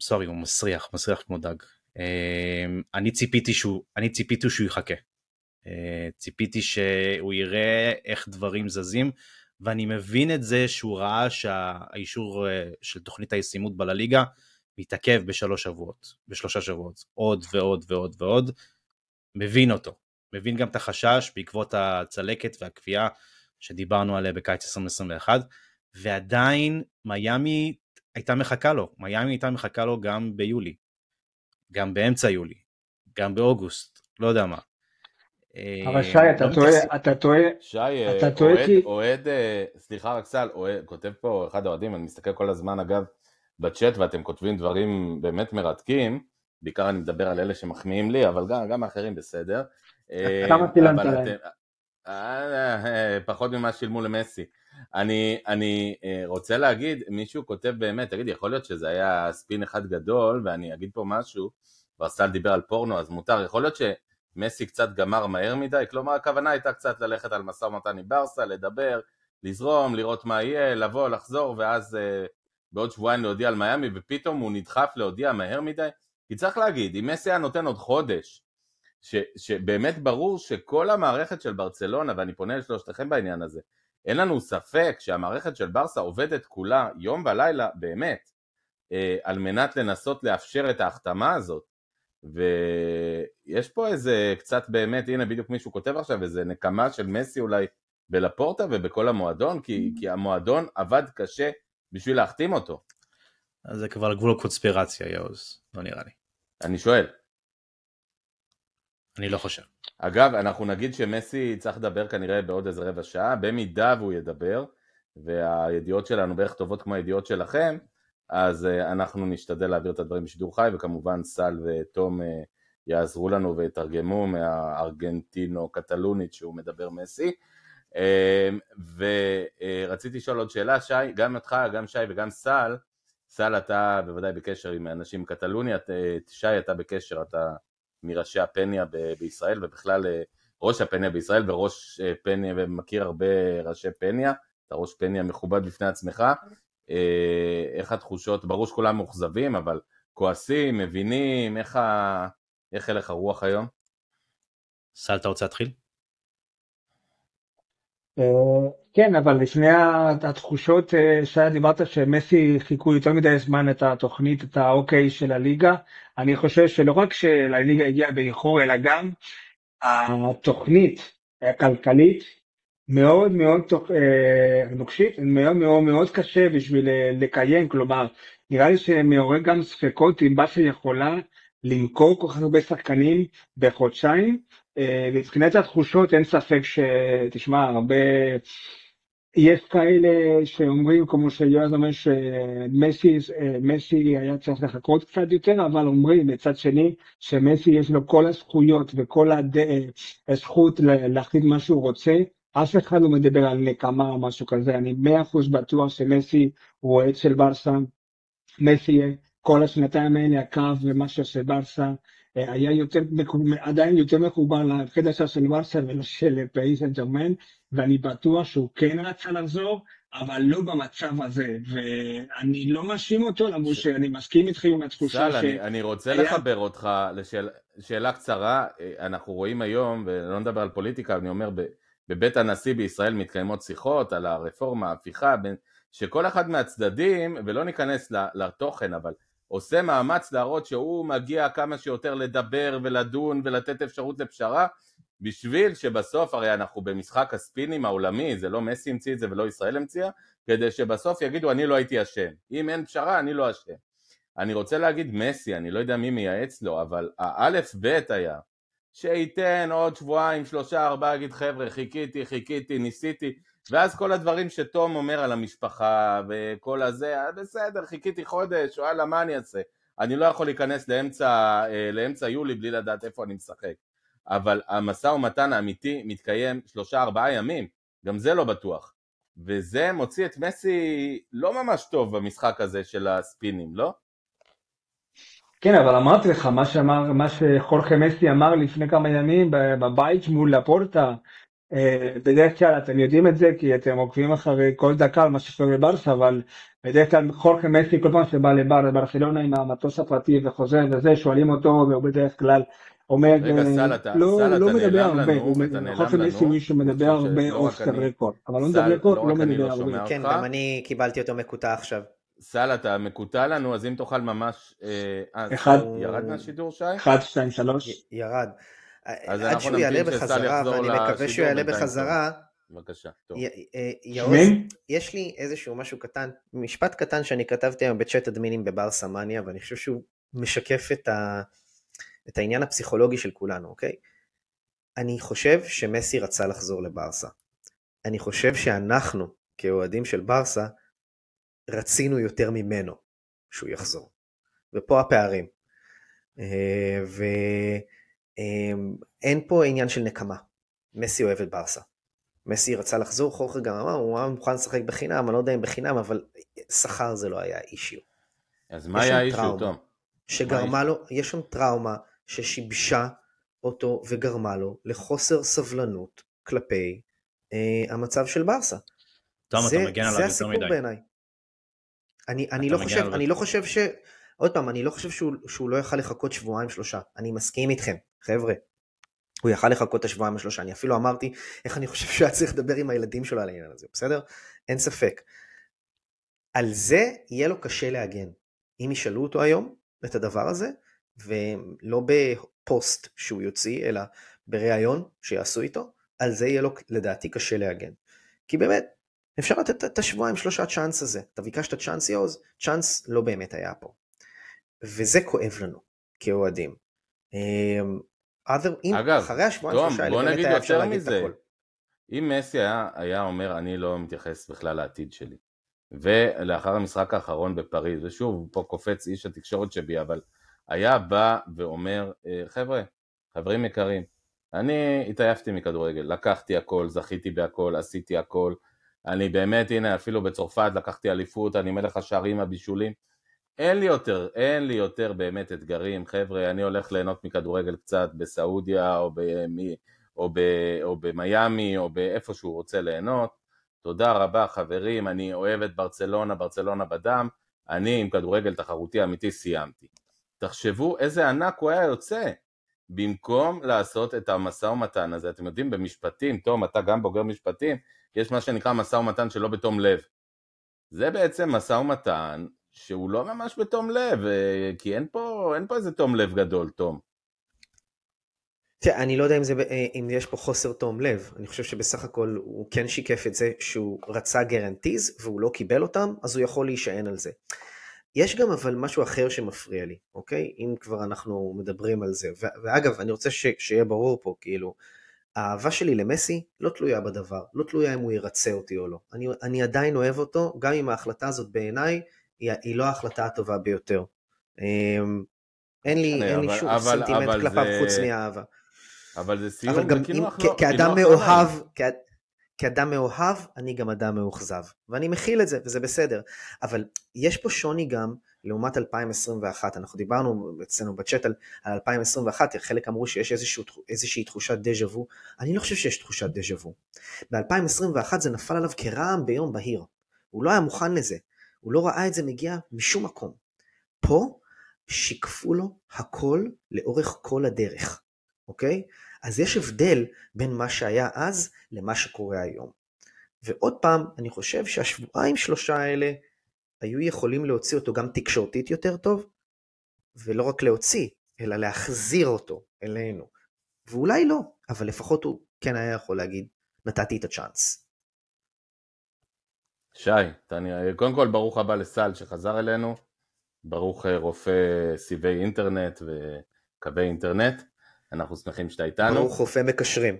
סורי, הוא מסריח, מסריח כמו דג. אמ, אני ציפיתי שהוא, אני ציפיתי שהוא יחכה. אה, ציפיתי שהוא יראה איך דברים זזים, ואני מבין את זה שהוא ראה שהאישור אה, של תוכנית הישימות בלליגה מתעכב בשלוש שבועות, בשלושה שבועות, עוד ועוד ועוד ועוד, מבין אותו, מבין גם את החשש בעקבות הצלקת והקביעה שדיברנו עליה בקיץ 2021, ועדיין מיאמי הייתה מחכה לו, מיאמי הייתה מחכה לו גם ביולי, גם באמצע יולי, גם באוגוסט, לא יודע מה. אבל שי, אתה לא טועה, אתה טועה, שי, אתה טועה כי... אוהד, אה, סליחה רק סל, כותב פה אחד האוהדים, אני מסתכל כל הזמן אגב בצ'אט ואתם כותבים דברים באמת מרתקים, בעיקר אני מדבר על אלה שמחמיאים לי, אבל גם, גם האחרים בסדר. כמה צילמת להם? אה, פחות ממה שילמו למסי. אני, אני אה, רוצה להגיד, מישהו כותב באמת, תגיד, יכול להיות שזה היה ספין אחד גדול, ואני אגיד פה משהו, ורסל דיבר על פורנו, אז מותר, יכול להיות שמסי קצת גמר מהר מדי, כלומר הכוונה הייתה קצת ללכת על משא ומתן עם ברסה, לדבר, לזרום, לראות מה יהיה, לבוא, לחזור, ואז uh, בעוד שבועיים להודיע על מיאמי, ופתאום הוא נדחף להודיע מהר מדי, כי צריך להגיד, אם מסי היה נותן עוד חודש, ש, שבאמת ברור שכל המערכת של ברצלונה, ואני פונה לשלושתכם בעניין הזה, אין לנו ספק שהמערכת של ברסה עובדת כולה יום ולילה באמת אה, על מנת לנסות לאפשר את ההחתמה הזאת ויש פה איזה קצת באמת, הנה בדיוק מישהו כותב עכשיו איזה נקמה של מסי אולי בלפורטה ובכל המועדון כי, כי המועדון עבד קשה בשביל להחתים אותו. אז זה כבר גבול קונספירציה יאוז, לא נראה לי. אני שואל. אני לא חושב. אגב, אנחנו נגיד שמסי צריך לדבר כנראה בעוד איזה רבע שעה, במידה והוא ידבר, והידיעות שלנו בערך טובות כמו הידיעות שלכם, אז uh, אנחנו נשתדל להעביר את הדברים בשידור חי, וכמובן סל ותום uh, יעזרו לנו ויתרגמו מהארגנטינו-קטלונית שהוא מדבר מסי. Uh, ורציתי לשאול עוד שאלה, שי, גם אותך, גם שי וגם סל, סל אתה בוודאי בקשר עם אנשים מקטלוניה, שי אתה בקשר, אתה מראשי הפניה ב- בישראל ובכלל אה, ראש הפניה בישראל וראש אה, פניה ומכיר הרבה ראשי פניה, אתה ראש פניה מכובד בפני עצמך, אה, איך התחושות, ברור שכולם מאוכזבים אבל כועסים, מבינים, איך. איך הלך הרוח היום? סל אתה רוצה להתחיל? כן, אבל לפני התחושות, שי, דיברת שמסי חיכו יותר מדי זמן את התוכנית, את האוקיי של הליגה. אני חושב שלא רק שלליגה הגיעה באיחור, אלא גם התוכנית הכלכלית מאוד מאוד נוקשית, מאוד מאוד מאוד קשה בשביל לקיים, כלומר, נראה לי שמעורר גם ספקות אם באסה יכולה למכור כל כך הרבה שחקנים בחודשיים, מבחינת התחושות אין ספק שתשמע הרבה יש כאלה שאומרים כמו שיועז אומר שמסי היה צריך לחכות קצת יותר אבל אומרים מצד שני שמסי יש לו כל הזכויות וכל הזכות להחליט מה שהוא רוצה. אף אחד לא מדבר על נקמה או משהו כזה. אני מאה אחוז בטוח שמסי הוא אוהד של ברסה. מסי כל השנתיים האלה הקו ומה שעושה ברסה היה יותר, עדיין יותר מחובר לחדשה של ורסה ולשל פריס סן ג'רמן, ואני בטוח שהוא כן רצה לחזור, אבל לא במצב הזה, ואני לא מאשים אותו, למרות ש... שאני מסכים איתכם עם התחושה ש... אני, אני רוצה היה... לחבר אותך לשאלה קצרה, אנחנו רואים היום, ולא נדבר על פוליטיקה, אני אומר, בבית הנשיא בישראל מתקיימות שיחות על הרפורמה, ההפיכה, שכל אחד מהצדדים, ולא ניכנס לתוכן, אבל עושה מאמץ להראות שהוא מגיע כמה שיותר לדבר ולדון ולתת אפשרות לפשרה בשביל שבסוף, הרי אנחנו במשחק הספינים העולמי, זה לא מסי המציא את זה ולא ישראל המציאה, כדי שבסוף יגידו אני לא הייתי אשם, אם אין פשרה אני לא אשם. אני רוצה להגיד מסי, אני לא יודע מי מייעץ לו, אבל האלף בית היה שייתן עוד שבועיים, שלושה, ארבעה, יגיד חבר'ה חיכיתי, חיכיתי, ניסיתי, ואז כל הדברים שתום אומר על המשפחה וכל הזה, אה, בסדר, חיכיתי חודש, וואלה, מה אני אעשה? אני לא יכול להיכנס לאמצע, אה, לאמצע יולי בלי לדעת איפה אני משחק. אבל המשא ומתן האמיתי מתקיים שלושה ארבעה ימים, גם זה לא בטוח. וזה מוציא את מסי לא ממש טוב במשחק הזה של הספינים, לא? כן, אבל אמרתי לך, מה שאמר, מה שחורכה מסי אמר לפני כמה ימים בבית מול לפורטה, בדרך כלל אתם יודעים את זה כי אתם עוקבים אחרי כל דקה על מה שקורה בברסה אבל בדרך כלל חורכה מסי כל פעם שבא לבר לברסלונה עם המטוס הפרטי וחוזר וזה שואלים אותו והוא בדרך כלל אומר, רגע, אה, סל, אתה- לא, סל, לא מדבר נעלם הרבה, לנו, הוא אתה מ- נעלם בכל אופן יש לי לנו. מישהו מדבר הרבה אוף דה אני- רקורד, אבל לא סל, מדבר רקורד, לא לא מדבר לא הרבה. כן. גם אני קיבלתי אותו מקוטע עכשיו. סל, אתה מקוטע לנו, אז אם תוכל ממש... אה, אה, אחד. סל, ירד מהשידור, שי? אחד, שתיים, שלוש. ירד. אז עד שהוא יעלה בחזרה, ואני מקווה שהוא יעלה בחזרה, בבקשה, טוב. י- אה? יש לי איזשהו משהו קטן, משפט קטן שאני כתבתי היום בצ'אט אדמינים בבר סמניה, ואני חושב שהוא משקף את, ה, את העניין הפסיכולוגי של כולנו, אוקיי? אני חושב שמסי רצה לחזור לברסה. אני חושב שאנחנו, כאוהדים של ברסה, רצינו יותר ממנו שהוא יחזור. ופה הפערים. אה, ואין פה עניין של נקמה. מסי אוהב את ברסה. מסי רצה לחזור, חוכר גם אמר, הוא היה מוכן לשחק בחינם, אני לא יודע אם בחינם, אבל שכר זה לא היה אישיו. אז מה היה האישיו, טראומה. תום? שגרמה לו, יש שם טראומה ששיבשה אותו וגרמה לו לחוסר סבלנות כלפי אה, המצב של ברסה. תום, זה, אתה מגן עליו זה יותר הסיפור מדי. בעיניי. אני, אני, לא חושב, אני. לא חושב ש... עוד פעם, אני לא חושב שהוא, שהוא לא יכל לחכות שבועיים שלושה. אני מסכים איתכם, חבר'ה. הוא יכל לחכות את השבועיים השלושה. אני אפילו אמרתי איך אני חושב שהוא היה צריך לדבר עם הילדים שלו על העניין הזה, בסדר? אין ספק. על זה יהיה לו קשה להגן. אם ישאלו אותו היום את הדבר הזה, ולא בפוסט שהוא יוציא, אלא בריאיון שיעשו איתו, על זה יהיה לו לדעתי קשה להגן. כי באמת, אפשר לתת את השבועיים שלושה צ'אנס הזה. אתה ביקשת צ'אנס יעוז, צ'אנס לא באמת היה פה. וזה כואב לנו, כאוהדים. Other- אם אגב, אחרי השבועיים שלושה האלה באמת היה אפשר להגיד את מזה. הכל. אם מסי היה, היה אומר אני לא מתייחס בכלל לעתיד שלי ולאחר המשחק האחרון בפריז ושוב פה קופץ איש התקשורת שבי אבל היה בא ואומר "אה, חבר'ה חברים יקרים אני התעייפתי מכדורגל לקחתי הכל זכיתי בהכל עשיתי הכל אני באמת הנה אפילו בצרפת לקחתי אליפות אני מלך השערים הבישולים אין לי יותר, אין לי יותר באמת אתגרים, חבר'ה, אני הולך ליהנות מכדורגל קצת בסעודיה או, במי, או, ב, או במיאמי או באיפה שהוא רוצה ליהנות. תודה רבה חברים, אני אוהב את ברצלונה, ברצלונה בדם, אני עם כדורגל תחרותי אמיתי סיימתי. תחשבו איזה ענק הוא היה יוצא, במקום לעשות את המשא ומתן הזה. אתם יודעים, במשפטים, תום, אתה גם בוגר משפטים, יש מה שנקרא משא ומתן שלא בתום לב. זה בעצם משא ומתן שהוא לא ממש בתום לב, אה, כי אין פה, אין פה איזה תום לב גדול, תום. תראה, אני לא יודע אם, זה, אה, אם יש פה חוסר תום לב, אני חושב שבסך הכל הוא כן שיקף את זה שהוא רצה גרנטיז והוא לא קיבל אותם, אז הוא יכול להישען על זה. יש גם אבל משהו אחר שמפריע לי, אוקיי? אם כבר אנחנו מדברים על זה. ואגב, אני רוצה ש- שיהיה ברור פה, כאילו, האהבה שלי למסי לא תלויה בדבר, לא תלויה אם הוא ירצה אותי או לא. אני, אני עדיין אוהב אותו, גם אם ההחלטה הזאת בעיניי היא, היא לא ההחלטה הטובה ביותר. אמ, אין לי, אין לי שום אבל- סנטימנט אבל כלפיו זה- חוץ מאהבה. אבל זה סיום, אבל גם זה אם, כאילו כ- כאילו כאדם מאוהב, כ- כאדם מאוהב, אני גם אדם מאוכזב. ואני מכיל את זה, וזה בסדר. אבל יש פה שוני גם לעומת 2021. אנחנו דיברנו אצלנו בצ'אט על, על 2021, חלק אמרו שיש איזשהו, איזושהי תחושת דז'ה וו. אני לא חושב שיש תחושת דז'ה וו. ב-2021 זה נפל עליו כרעם ביום בהיר. הוא לא היה מוכן לזה. הוא לא ראה את זה מגיע משום מקום. פה שיקפו לו הכל לאורך כל הדרך, אוקיי? אז יש הבדל בין מה שהיה אז למה שקורה היום. ועוד פעם, אני חושב שהשבועיים שלושה האלה היו יכולים להוציא אותו גם תקשורתית יותר טוב, ולא רק להוציא, אלא להחזיר אותו אלינו. ואולי לא, אבל לפחות הוא כן היה יכול להגיד, נתתי את הצ'אנס. שי, נראה, קודם כל ברוך הבא לסל שחזר אלינו, ברוך אה, רופא סיבי אינטרנט וקווי אינטרנט, אנחנו שמחים שאתה איתנו. ברוך רופא מקשרים.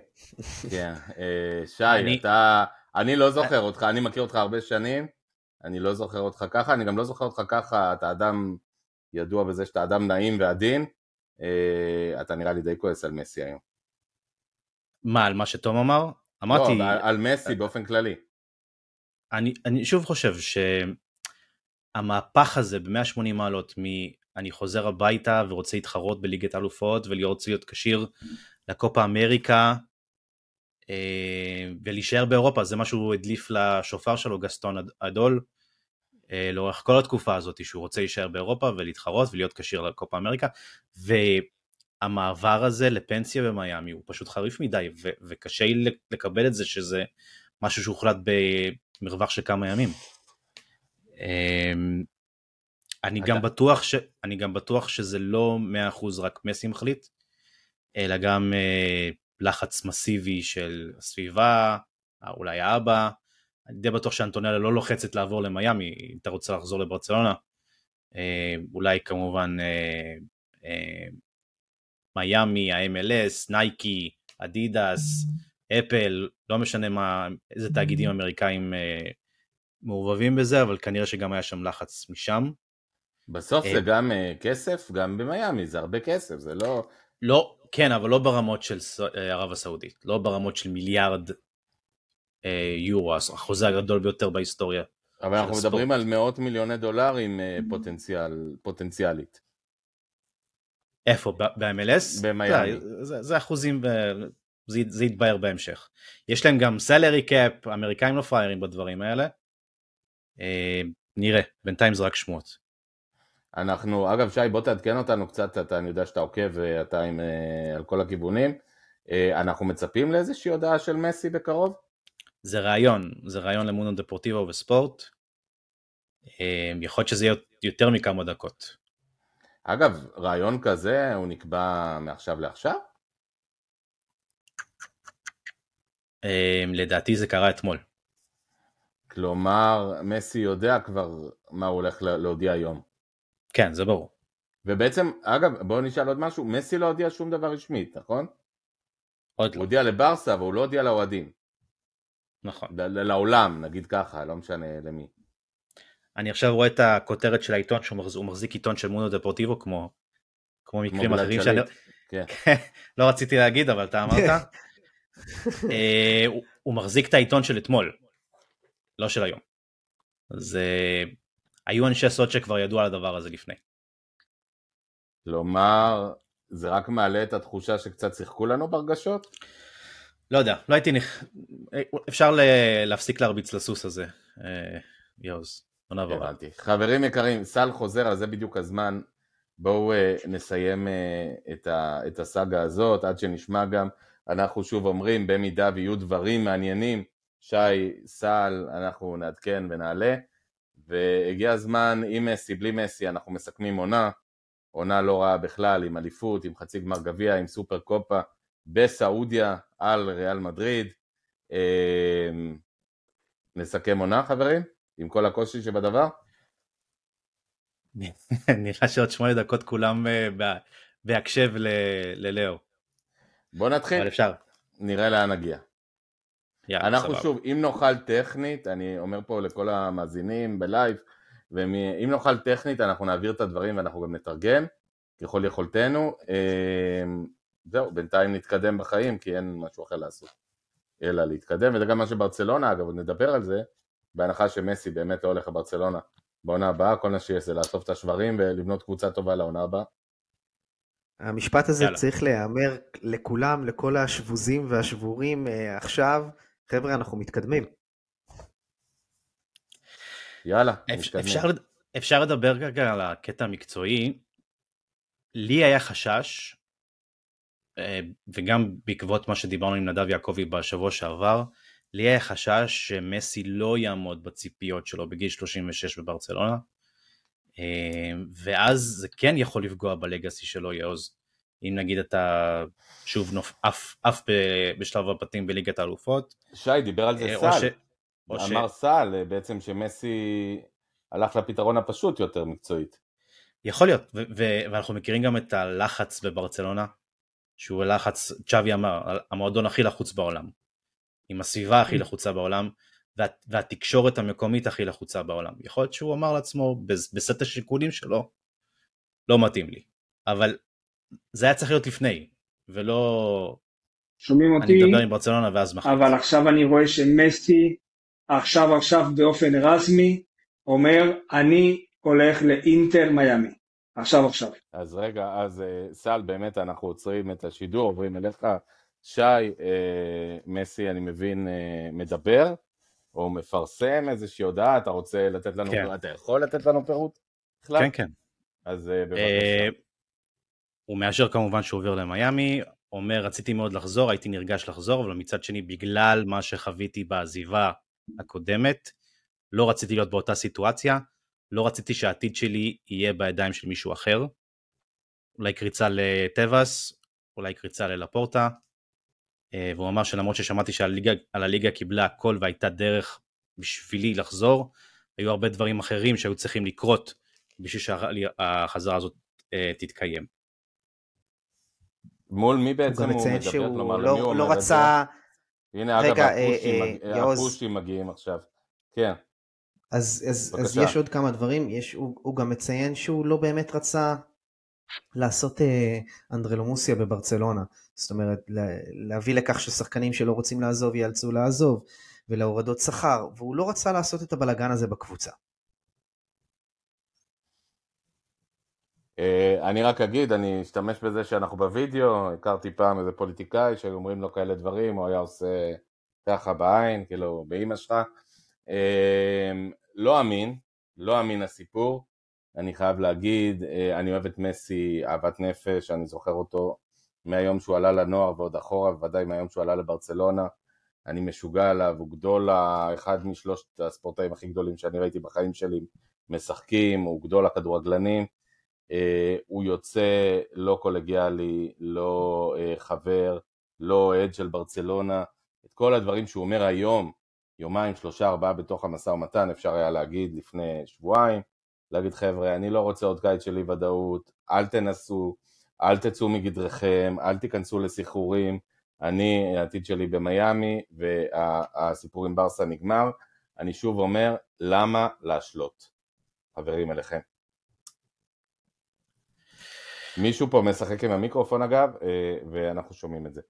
כן, אה, שי, אני- אתה, אני לא זוכר אותך, אני מכיר אותך הרבה שנים, אני לא זוכר אותך ככה, אני גם לא זוכר אותך ככה, אתה אדם ידוע בזה שאתה אדם נעים ועדין, אה, אתה נראה לי די כועס על מסי היום. מה, על מה שתום אמר? אמרתי, לא, על, על מסי באופן כללי. אני, אני שוב חושב שהמהפך הזה ב-180 מעלות מ... אני חוזר הביתה ורוצה להתחרות בליגת האלופות ולרצות להיות כשיר לקופה אמריקה אה, ולהישאר באירופה, זה מה שהוא הדליף לשופר שלו, גסטון אד- אדול, אה, לאורך כל התקופה הזאת שהוא רוצה להישאר באירופה ולהתחרות ולהיות כשיר לקופה אמריקה, המעבר הזה לפנסיה במיאמי הוא פשוט חריף מדי, ו- וקשה לקבל את זה שזה משהו שהוחלט במרווח של כמה ימים. אמ, אני גם, בטוח ש... אני גם בטוח שזה לא 100% רק מסי מחליט, אלא גם אה, לחץ מסיבי של הסביבה, אולי האבא. אני די בטוח שאנטונלה לא לוחצת לעבור למיאמי, אם אתה רוצה לחזור לברצלונה. אה, אולי כמובן אה, אה, מיאמי, ה-MLS, נייקי, אדידס, אפל, לא משנה מה, איזה תאגידים אמריקאים אה, מעורבבים בזה, אבל כנראה שגם היה שם לחץ משם. בסוף זה גם אה, כסף, גם במיאמי, זה הרבה כסף, זה לא... לא, כן, אבל לא ברמות של אה, ערב הסעודית, לא ברמות של מיליארד אה, יורו, החוזה הגדול ביותר בהיסטוריה. אבל אנחנו הספורט. מדברים על מאות מיליוני דולרים פוטנציאל, פוטנציאלית. איפה? ב-MLS? במיאמי. זה, זה, זה אחוזים, זה, זה יתבהר בהמשך. יש להם גם סלרי קאפ, האמריקאים לא פריירים בדברים האלה. אה, נראה, בינתיים זה רק שמועות. אנחנו, אגב שי בוא תעדכן אותנו קצת, אתה, אני יודע שאתה עוקב ואתה עם, אה, על כל הכיוונים, אה, אנחנו מצפים לאיזושהי הודעה של מסי בקרוב? זה רעיון, זה רעיון למונו דפורטיבו וספורט. אה, יכול להיות שזה יהיה יותר מכמה דקות. אגב, רעיון כזה הוא נקבע מעכשיו לעכשיו? אה, לדעתי זה קרה אתמול. כלומר, מסי יודע כבר מה הוא הולך לה- להודיע היום. כן, זה ברור. ובעצם, אגב, בואו נשאל עוד משהו, מסי לא הודיע שום דבר רשמית, נכון? עוד הוא לא, הודיע לברסה, אבל הוא לא הודיע לאוהדים. נכון. לעולם, נגיד ככה, לא משנה למי. אני עכשיו רואה את הכותרת של העיתון שהוא מחזיק, הוא עיתון של מונו דפורטיבו כמו, כמו מקרים גלעד אחרים. שאני כן. (laughs) לא רציתי להגיד אבל אתה אמרת. (laughs) אה, הוא, הוא מחזיק את העיתון של אתמול, לא של היום. אז אה, היו אנשי סוד שכבר ידעו על הדבר הזה לפני. כלומר, זה רק מעלה את התחושה שקצת שיחקו לנו ברגשות? לא יודע, לא הייתי נכ... אה, אפשר להפסיק להרביץ לסוס הזה, יוז, לא נעבור. הבנתי. חברים יקרים, סל חוזר, אז זה בדיוק הזמן. בואו נסיים את, ה, את הסאגה הזאת, עד שנשמע גם, אנחנו שוב אומרים, במידה ויהיו דברים מעניינים, שי, סל, אנחנו נעדכן ונעלה, והגיע הזמן, עם מסי, בלי מסי, אנחנו מסכמים עונה, עונה לא רעה בכלל, עם אליפות, עם חצי גמר גביע, עם סופר קופה, בסעודיה, על ריאל מדריד. אה, נסכם עונה, חברים? עם כל הקושי שבדבר? (laughs) נראה שעוד שמונה דקות כולם אה, בה- בהקשב ללאו, בוא נתחיל, אבל אפשר. נראה לאן נגיע. יאללה, אנחנו סבבה. שוב, אם נוכל טכנית, אני אומר פה לכל המאזינים בלייב, ואם נוכל טכנית אנחנו נעביר את הדברים ואנחנו גם נתרגם ככל יכולתנו. אמ, זהו, בינתיים נתקדם בחיים כי אין משהו אחר לעשות, אלא להתקדם, וזה גם מה שברצלונה, אגב, נדבר על זה, בהנחה שמסי באמת לא הולך לברצלונה בעונה הבאה, כל מה שיש זה לאסוף את השברים ולבנות קבוצה טובה לעונה הבאה. המשפט הזה יאללה. צריך להיאמר לכולם, לכל השבוזים והשבורים אה, עכשיו. חבר'ה, אנחנו מתקדמים. יאללה, אפ- נתקדם. אפשר, אפשר לדבר רגע על הקטע המקצועי. לי היה חשש, אה, וגם בעקבות מה שדיברנו עם נדב יעקבי בשבוע שעבר, לי היה חשש שמסי לא יעמוד בציפיות שלו בגיל 36 בברצלונה, ואז זה כן יכול לפגוע בלגאסי שלו יעוז. אם נגיד אתה שוב נופ, עף, עף ב- בשלב הבתים בליגת האלופות, שי דיבר על זה אה, סל, ש- או ש- אמר סל אה, בעצם שמסי הלך לפתרון הפשוט יותר מקצועית. יכול להיות, ו- ו- ואנחנו מכירים גם את הלחץ בברצלונה, שהוא לחץ, צ'אבי אמר, המועדון הכי לחוץ בעולם, עם הסביבה הכי לחוצה בעולם, וה- והתקשורת המקומית הכי לחוצה בעולם. יכול להיות שהוא אמר לעצמו, בס- בסט השיקולים שלו, לא מתאים לי. אבל זה היה צריך להיות לפני, ולא שומעים אני אותי, מדבר עם ברצלונה ואז מחליט. אבל עכשיו אני רואה שמסי עכשיו עכשיו באופן רשמי אומר אני הולך לאינטר מיאמי. עכשיו עכשיו. אז רגע, אז אה, סל, באמת אנחנו עוצרים את השידור, עוברים אליך. שי, אה, מסי, אני מבין, אה, מדבר, או מפרסם איזושהי הודעה, אתה רוצה לתת לנו, כן. אתה יכול לתת לנו פירוט? בכלל? כן, כן. אז אה, בבקשה. אה, הוא מאשר כמובן שהוא עובר למיאמי, אומר רציתי מאוד לחזור, הייתי נרגש לחזור, אבל מצד שני בגלל מה שחוויתי בעזיבה הקודמת, לא רציתי להיות באותה סיטואציה, לא רציתי שהעתיד שלי יהיה בידיים של מישהו אחר. אולי קריצה לטבעס, אולי קריצה ללפורטה, והוא אמר שלמרות ששמעתי שעל הליגה קיבלה הכל והייתה דרך בשבילי לחזור, היו הרבה דברים אחרים שהיו צריכים לקרות בשביל שהחזרה הזאת אה, תתקיים. מול מי בעצם הוא, הוא מדבר? שהוא כלומר, לא, הוא לא אומר רצה... הנה, רגע, אגב, הפושים, אה, אה. הפושים מגיעים עכשיו. כן. אז, אז, אז יש עוד כמה דברים, יש, הוא, הוא גם מציין שהוא לא באמת רצה לעשות אה, אנדרלומוסיה בברצלונה, זאת אומרת להביא לכך ששחקנים שלא רוצים לעזוב ייאלצו לעזוב, ולהורדות שכר, והוא לא רצה לעשות את הבלגן הזה בקבוצה. אה, אני רק אגיד, אני אשתמש בזה שאנחנו בווידאו, הכרתי פעם איזה פוליטיקאי שאומרים לו כאלה דברים, הוא היה עושה ככה בעין, כאילו באימא שלך. אה, לא אמין, לא אמין הסיפור, אני חייב להגיד, אה, אני אוהב את מסי אהבת נפש, אני זוכר אותו מהיום שהוא עלה לנוער ועוד אחורה, בוודאי מהיום שהוא עלה לברצלונה. אני משוגע עליו, הוא גדול, אחד משלושת הספורטאים הכי גדולים שאני ראיתי בחיים שלי משחקים, הוא גדול הכדורגלנים. אה, הוא יוצא לא קולגיאלי, לא אה, חבר, לא אוהד של ברצלונה, את כל הדברים שהוא אומר היום, יומיים, שלושה, ארבעה בתוך המשא ומתן, אפשר היה להגיד לפני שבועיים, להגיד חבר'ה, אני לא רוצה עוד קיץ של אי ודאות, אל תנסו, אל תצאו מגדרכם, אל תיכנסו לסחרורים, אני, העתיד שלי במיאמי, והסיפור עם ברסה נגמר, אני שוב אומר, למה להשלות? חברים אליכם. מישהו פה משחק עם המיקרופון אגב, אה, ואנחנו שומעים את זה.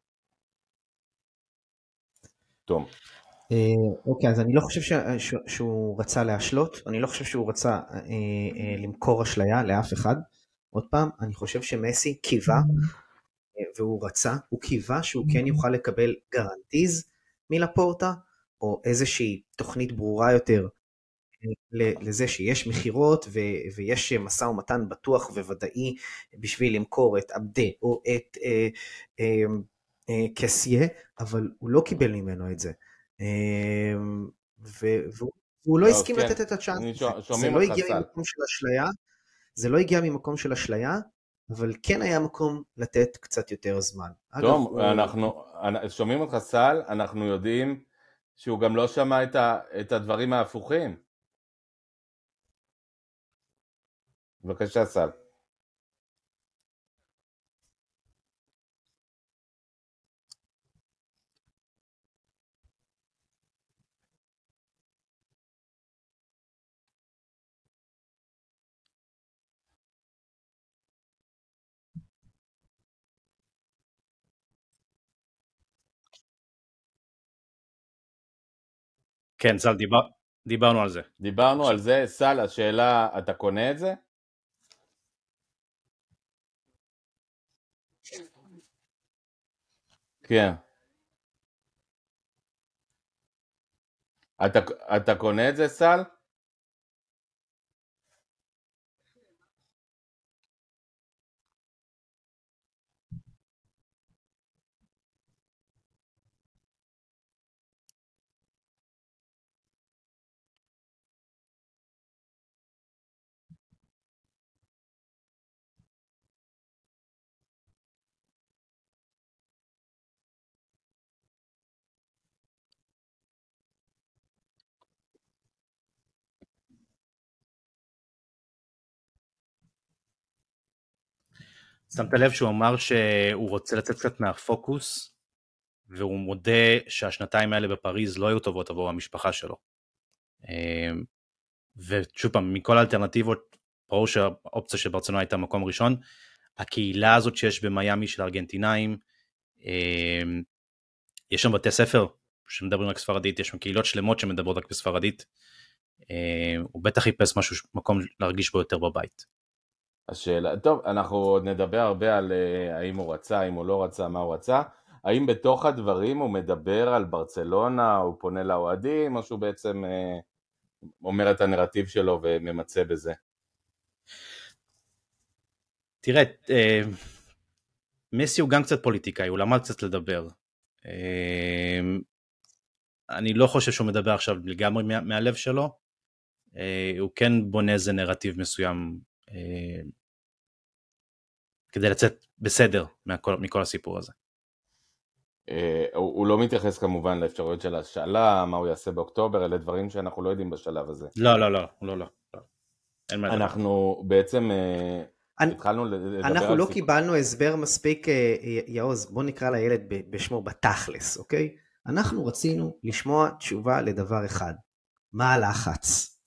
תום. אה, אוקיי, אז אני לא חושב שהוא רצה להשלות, אני לא חושב שהוא רצה אה, למכור אשליה לאף אחד. עוד פעם, אני חושב שמסי קיווה, והוא רצה, הוא קיווה שהוא כן יוכל לקבל גרנטיז מלפורטה, או איזושהי תוכנית ברורה יותר לזה שיש מכירות ויש משא ומתן בטוח וודאי בשביל למכור את עבדה או את אה, אה, אה, קסיה, אבל הוא לא קיבל ממנו את זה. אה, והוא לא הסכים כן. לתת את הצ'אנס. זה לא הגיע ממקום של אשליה, זה לא הגיע ממקום של אשליה, אבל כן היה מקום לתת קצת יותר זמן. טוב, אנחנו שומעים אותך סל, אנחנו יודעים שהוא גם לא שמע את הדברים ההפוכים. בבקשה, סל. כן, סל, דיבר, דיברנו על זה. דיברנו על זה, סל, השאלה, אתה קונה את זה? כן. אתה, אתה קונה את זה, סל? שמת לב שהוא אמר שהוא רוצה לתת קצת מהפוקוס, והוא מודה שהשנתיים האלה בפריז לא היו טובות עבור המשפחה שלו. אמ, ושוב פעם, מכל האלטרנטיבות, ברור שהאופציה של ברצלונה הייתה מקום ראשון. הקהילה הזאת שיש במיאמי של ארגנטינאים, אמ, יש שם בתי ספר שמדברים רק ספרדית, יש שם קהילות שלמות שמדברות רק בספרדית. אמ, הוא בטח חיפש משהו, מקום להרגיש בו יותר בבית. השאלה, טוב, אנחנו עוד נדבר הרבה על uh, האם הוא רצה, האם הוא לא רצה, מה הוא רצה. האם בתוך הדברים הוא מדבר על ברצלונה, הוא פונה לאוהדים, או שהוא בעצם uh, אומר את הנרטיב שלו וממצה בזה? תראה, uh, מסי הוא גם קצת פוליטיקאי, הוא למד קצת לדבר. אני לא חושב שהוא מדבר עכשיו לגמרי מה, מהלב שלו, הוא כן בונה איזה נרטיב מסוים כדי לצאת בסדר מכל, מכל הסיפור הזה. Uh, הוא, הוא לא מתייחס כמובן לאפשרויות של השאלה, מה הוא יעשה באוקטובר, אלה דברים שאנחנו לא יודעים בשלב הזה. לא, לא, לא, לא, לא. לא. אין מה אנחנו בעצם uh, אני, התחלנו לדבר אנחנו לא סיפור. קיבלנו הסבר מספיק, uh, יעוז, בוא נקרא לילד בשמו בתכלס, אוקיי? אנחנו רצינו לשמוע תשובה לדבר אחד, מה הלחץ,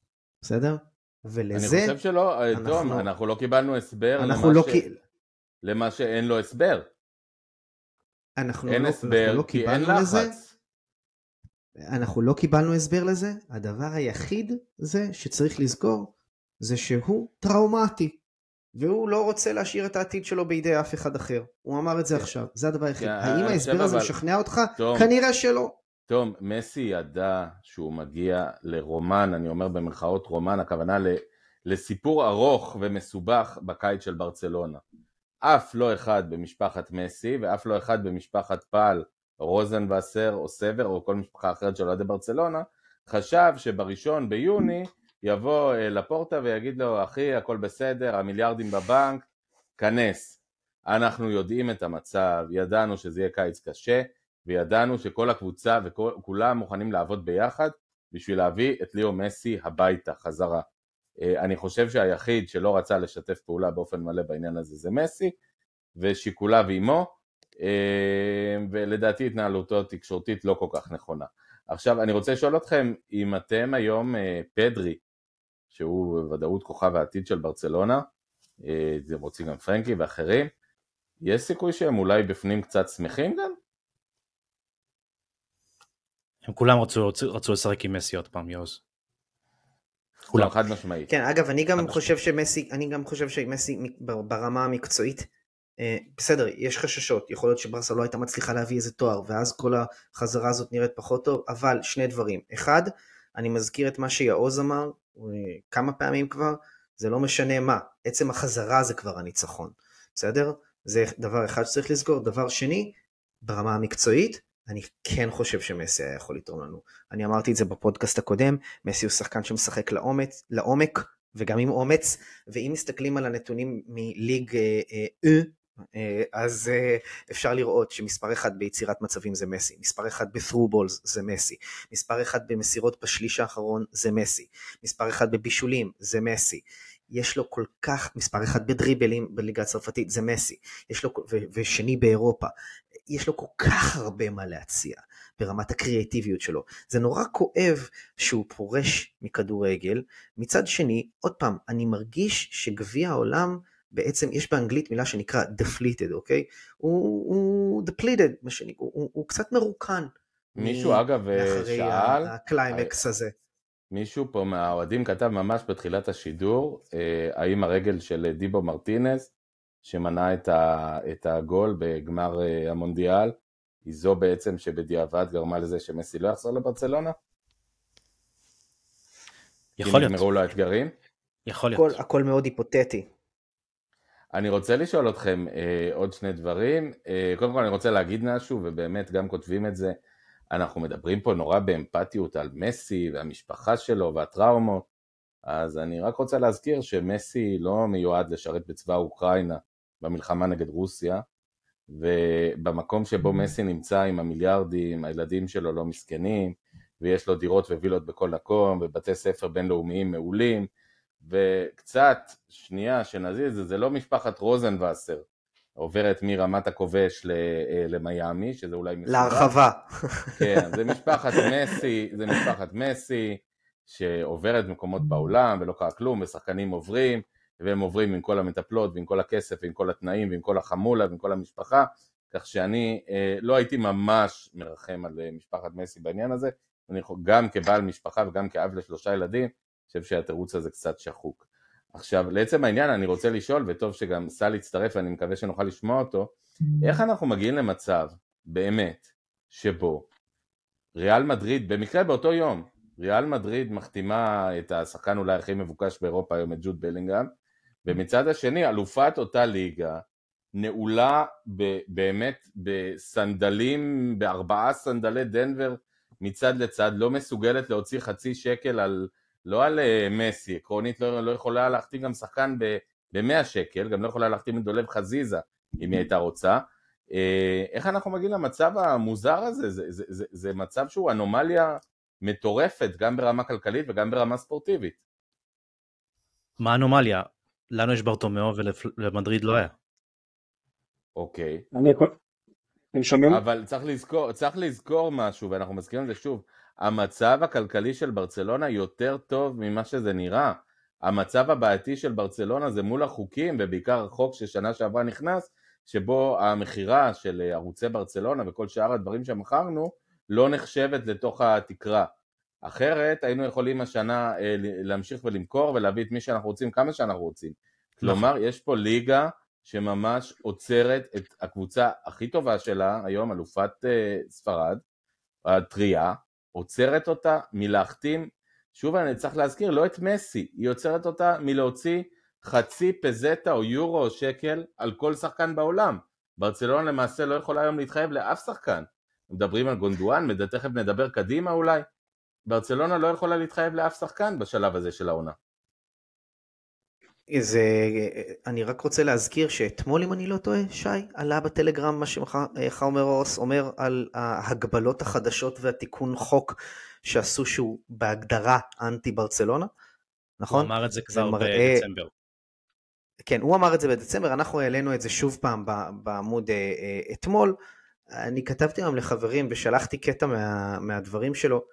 בסדר? ולזה... אני חושב שלא, אנחנו, תום, אנחנו לא קיבלנו הסבר אנחנו לא ש... למה שאין לו הסבר. אנחנו אין לא, הסבר אנחנו לא כי אין לחץ. לזה. אנחנו לא קיבלנו הסבר לזה, הדבר היחיד זה שצריך לזכור זה שהוא טראומטי והוא לא רוצה להשאיר את העתיד שלו בידי אף אחד אחר. הוא אמר את זה כן. עכשיו, זה הדבר היחיד. כן, האם ההסבר הזה משכנע אותך? כנראה שלא. תום, מסי ידע שהוא מגיע לרומן, אני אומר במרכאות רומן, הכוונה לסיפור ארוך ומסובך בקיץ של ברצלונה. אף לא אחד במשפחת מסי ואף לא אחד במשפחת פל, רוזנבסר או סבר או כל משפחה אחרת של אוהדי ברצלונה, חשב שבראשון ביוני יבוא אה, לפורטה ויגיד לו אחי הכל בסדר, המיליארדים בבנק, כנס. אנחנו יודעים את המצב, ידענו שזה יהיה קיץ קשה וידענו שכל הקבוצה וכולם מוכנים לעבוד ביחד בשביל להביא את ליאו מסי הביתה חזרה. אה, אני חושב שהיחיד שלא רצה לשתף פעולה באופן מלא בעניין הזה זה מסי ושיקוליו עימו אה, ולדעתי התנהלותו תקשורתית לא כל כך נכונה. עכשיו אני רוצה לשאול אתכם אם אתם היום אה, פדרי שהוא בוודאות כוכב העתיד של ברצלונה, זה רוצים גם פרנקי ואחרים, יש סיכוי שהם אולי בפנים קצת שמחים גם? הם כולם רצו, רצו לשחק עם מסי עוד פעם, יוז. כולם חד משמעית. כן, אגב, אני גם חושב שמסי, אני גם חושב שמסי ברמה המקצועית, אה, בסדר, יש חששות, יכול להיות שברסה לא הייתה מצליחה להביא איזה תואר, ואז כל החזרה הזאת נראית פחות טוב, אבל שני דברים. אחד, אני מזכיר את מה שיעוז אמר, אה, כמה פעמים כבר, זה לא משנה מה, עצם החזרה זה כבר הניצחון, בסדר? זה דבר אחד שצריך לסגור. דבר שני, ברמה המקצועית, אני כן חושב שמסי היה יכול לתרום לנו. אני אמרתי את זה בפודקאסט הקודם, מסי הוא שחקן שמשחק לעומץ, לעומק וגם עם אומץ, ואם מסתכלים על הנתונים מליג אה, אה, אה, אז אפשר לראות שמספר אחד ביצירת מצבים זה מסי, מספר אחד ב-through זה מסי, מספר אחד במסירות בשליש האחרון זה מסי, מספר אחד בבישולים זה מסי. יש לו כל כך, מספר אחד בדריבלים בליגה הצרפתית זה מסי, יש לו, ו, ושני באירופה, יש לו כל כך הרבה מה להציע ברמת הקריאטיביות שלו. זה נורא כואב שהוא פורש מכדורגל. מצד שני, עוד פעם, אני מרגיש שגביע העולם, בעצם יש באנגלית מילה שנקרא deflated, אוקיי? הוא, הוא depleted, מה שאני, הוא, הוא, הוא קצת מרוקן. מישהו מ- אגב שאל, הקליימקס הזה. מישהו פה מהאוהדים כתב ממש בתחילת השידור, אה, האם הרגל של דיבו מרטינס שמנע את, ה, את הגול בגמר אה, המונדיאל, היא זו בעצם שבדיעבד גרמה לזה שמסי לא יחזור לברצלונה? יכול להיות. אם נגמרו לו האתגרים? יכול להיות. הכל, הכל מאוד היפותטי. אני רוצה לשאול אתכם אה, עוד שני דברים. אה, קודם כל אני רוצה להגיד משהו, ובאמת גם כותבים את זה. אנחנו מדברים פה נורא באמפתיות על מסי והמשפחה שלו והטראומות, אז אני רק רוצה להזכיר שמסי לא מיועד לשרת בצבא אוקראינה, במלחמה נגד רוסיה, ובמקום שבו mm-hmm. מסי נמצא עם המיליארדים, הילדים שלו לא מסכנים, ויש לו דירות ווילות בכל מקום, ובתי ספר בינלאומיים מעולים, וקצת, שנייה, שנזיז את זה, זה לא משפחת רוזנבסר, עוברת מרמת הכובש אה, למיאמי, שזה אולי מסוים. להרחבה. כן, זה (laughs) משפחת מסי, זה משפחת מסי, שעוברת במקומות בעולם ולא קרה כלום, ושחקנים עוברים, והם עוברים עם כל המטפלות ועם כל הכסף ועם כל התנאים ועם כל החמולה ועם כל המשפחה, כך שאני אה, לא הייתי ממש מרחם על אה, משפחת מסי בעניין הזה, אני גם כבעל משפחה וגם כאב לשלושה ילדים, חושב שהתירוץ הזה קצת שחוק. עכשיו לעצם העניין אני רוצה לשאול, וטוב שגם סל יצטרף ואני מקווה שנוכל לשמוע אותו, איך אנחנו מגיעים למצב באמת שבו ריאל מדריד, במקרה באותו יום, ריאל מדריד מחתימה את השחקן אולי הכי מבוקש באירופה היום, את ג'וד בלינגהם, ומצד השני אלופת אותה ליגה נעולה ב, באמת בסנדלים, בארבעה סנדלי דנבר מצד לצד, לא מסוגלת להוציא חצי שקל על, לא על אה, מסי, עקרונית לא, לא יכולה להחתים גם שחקן ב-100 שקל, גם לא יכולה להחתים את דולב חזיזה אם היא הייתה רוצה. אה, איך אנחנו מגיעים למצב המוזר הזה? זה, זה, זה, זה מצב שהוא אנומליה מטורפת, גם ברמה כלכלית וגם ברמה ספורטיבית. מה האנומליה? לנו יש ברטומיאו ולמדריד לא היה. אוקיי. אני יכול... אתם שומעים? אבל צריך לזכור, צריך לזכור משהו, ואנחנו מזכירים את זה שוב, המצב הכלכלי של ברצלונה יותר טוב ממה שזה נראה. המצב הבעייתי של ברצלונה זה מול החוקים, ובעיקר החוק ששנה שעברה נכנס, שבו המכירה של ערוצי ברצלונה וכל שאר הדברים שמכרנו, לא נחשבת לתוך התקרה. אחרת היינו יכולים השנה אה, להמשיך ולמכור ולהביא את מי שאנחנו רוצים כמה שאנחנו רוצים. כלומר, יש פה ליגה שממש עוצרת את הקבוצה הכי טובה שלה, היום אלופת uh, ספרד, הטריה, עוצרת אותה מלהחתים, שוב אני צריך להזכיר, לא את מסי, היא עוצרת אותה מלהוציא חצי פזטה או יורו או שקל על כל שחקן בעולם. ברצלונה למעשה לא יכולה היום להתחייב לאף שחקן. מדברים על גונדואן, תכף נדבר קדימה אולי. ברצלונה לא יכולה להתחייב לאף שחקן בשלב הזה של העונה. זה, אני רק רוצה להזכיר שאתמול אם אני לא טועה, שי, עלה בטלגרם מה שחאומר אורס אומר על ההגבלות החדשות והתיקון חוק שעשו שהוא בהגדרה אנטי ברצלונה, נכון? הוא אמר את זה כבר מראה... בדצמבר. כן, הוא אמר את זה בדצמבר, אנחנו העלינו את זה שוב פעם בעמוד אה, אה, אתמול. אני כתבתי היום לחברים ושלחתי קטע מה, מהדברים שלו.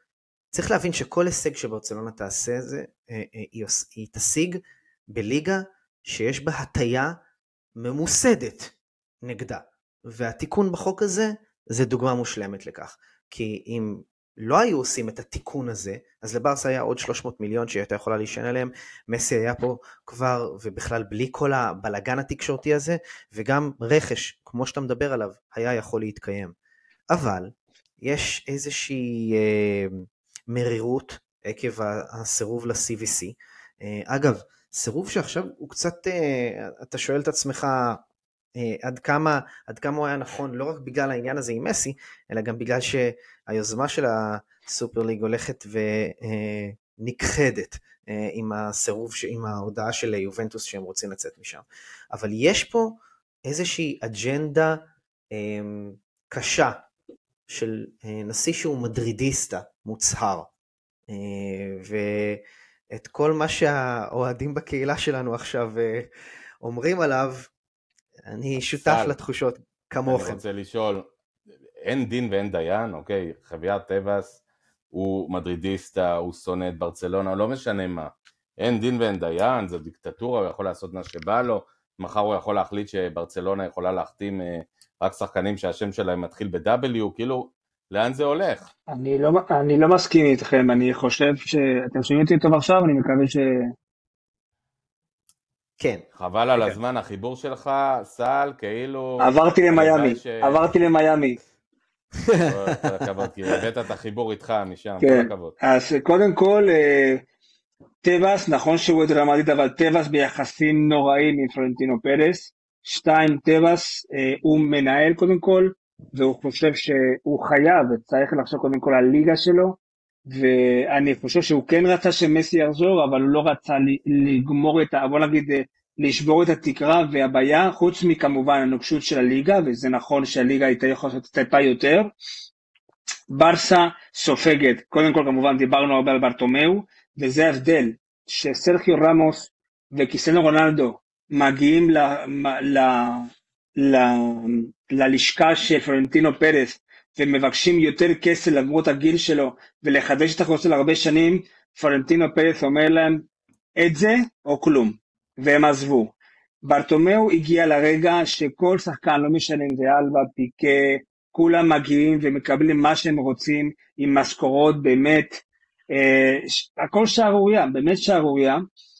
צריך להבין שכל הישג שברצלונה תעשה זה, אה, היא, היא תשיג בליגה שיש בה הטיה ממוסדת נגדה. והתיקון בחוק הזה זה דוגמה מושלמת לכך. כי אם לא היו עושים את התיקון הזה, אז לברסה היה עוד 300 מיליון שהיא הייתה יכולה להישען עליהם, מסי היה פה כבר, ובכלל בלי כל הבלגן התקשורתי הזה, וגם רכש, כמו שאתה מדבר עליו, היה יכול להתקיים. אבל יש איזושהי אה, מרירות עקב הסירוב ל-CVC. אה, אגב, סירוב שעכשיו הוא קצת, אה, אתה שואל את עצמך אה, עד כמה, עד כמה הוא היה נכון, לא רק בגלל העניין הזה עם מסי, אלא גם בגלל שהיוזמה של הסופר ליג הולכת ונכחדת עם הסירוב, עם ההודעה של יובנטוס שהם רוצים לצאת משם. אבל יש פה איזושהי אג'נדה קשה של נשיא שהוא מדרידיסטה מוצהר. ו... את כל מה שהאוהדים בקהילה שלנו עכשיו אה, אומרים עליו, אני שותף סל, לתחושות כמוכם. אני רוצה לשאול, אין דין ואין דיין, אוקיי? חוויית טבעס הוא מדרידיסטה, הוא שונא את ברצלונה, לא משנה מה. אין דין ואין דיין, זו דיקטטורה, הוא יכול לעשות מה שבא לו, מחר הוא יכול להחליט שברצלונה יכולה להחתים אה, רק שחקנים שהשם שלהם מתחיל ב-W, כאילו לאן זה הולך? אני לא, אני לא מסכים איתכם, אני חושב שאתם שומעים אותי טוב עכשיו, אני מקווה ש... כן. חבל על הזמן, החיבור שלך, סל, כאילו... עברתי למיאמי, ש... עברתי למיאמי. כל הכבוד, כי הבאת את החיבור איתך משם, כן. כל הכבוד. אז קודם כל, אה, טבעס, נכון שהוא דרמטית, אבל טבעס ביחסים נוראים עם פרנטינו פרס. שתיים, טבעס, אה, הוא מנהל קודם כל, והוא חושב שהוא חייב וצריך לחשוב קודם כל על ליגה שלו ואני חושב שהוא כן רצה שמסי יחזור אבל הוא לא רצה לגמור את ה... בוא נגיד לשבור את התקרה והבעיה חוץ מכמובן הנוקשות של הליגה וזה נכון שהליגה הייתה יכולה לעשות טיפה יותר. ברסה סופגת קודם כל כמובן דיברנו הרבה על ברטומיאו וזה ההבדל שסרחיו רמוס וקיסנו רונלדו מגיעים ל, ל, ל, ללשכה של פרנטינו פרס ומבקשים יותר כסף למרות הגיל שלו ולחדש את החוזה להרבה שנים, פרנטינו פרס אומר להם את זה או כלום, והם עזבו. ברטומיאו הגיע לרגע שכל שחקן, לא משנה אם זה אלבה, פיקה, כולם מגיעים ומקבלים מה שהם רוצים עם משכורות באמת, אה, הכל שערורייה, באמת שערורייה.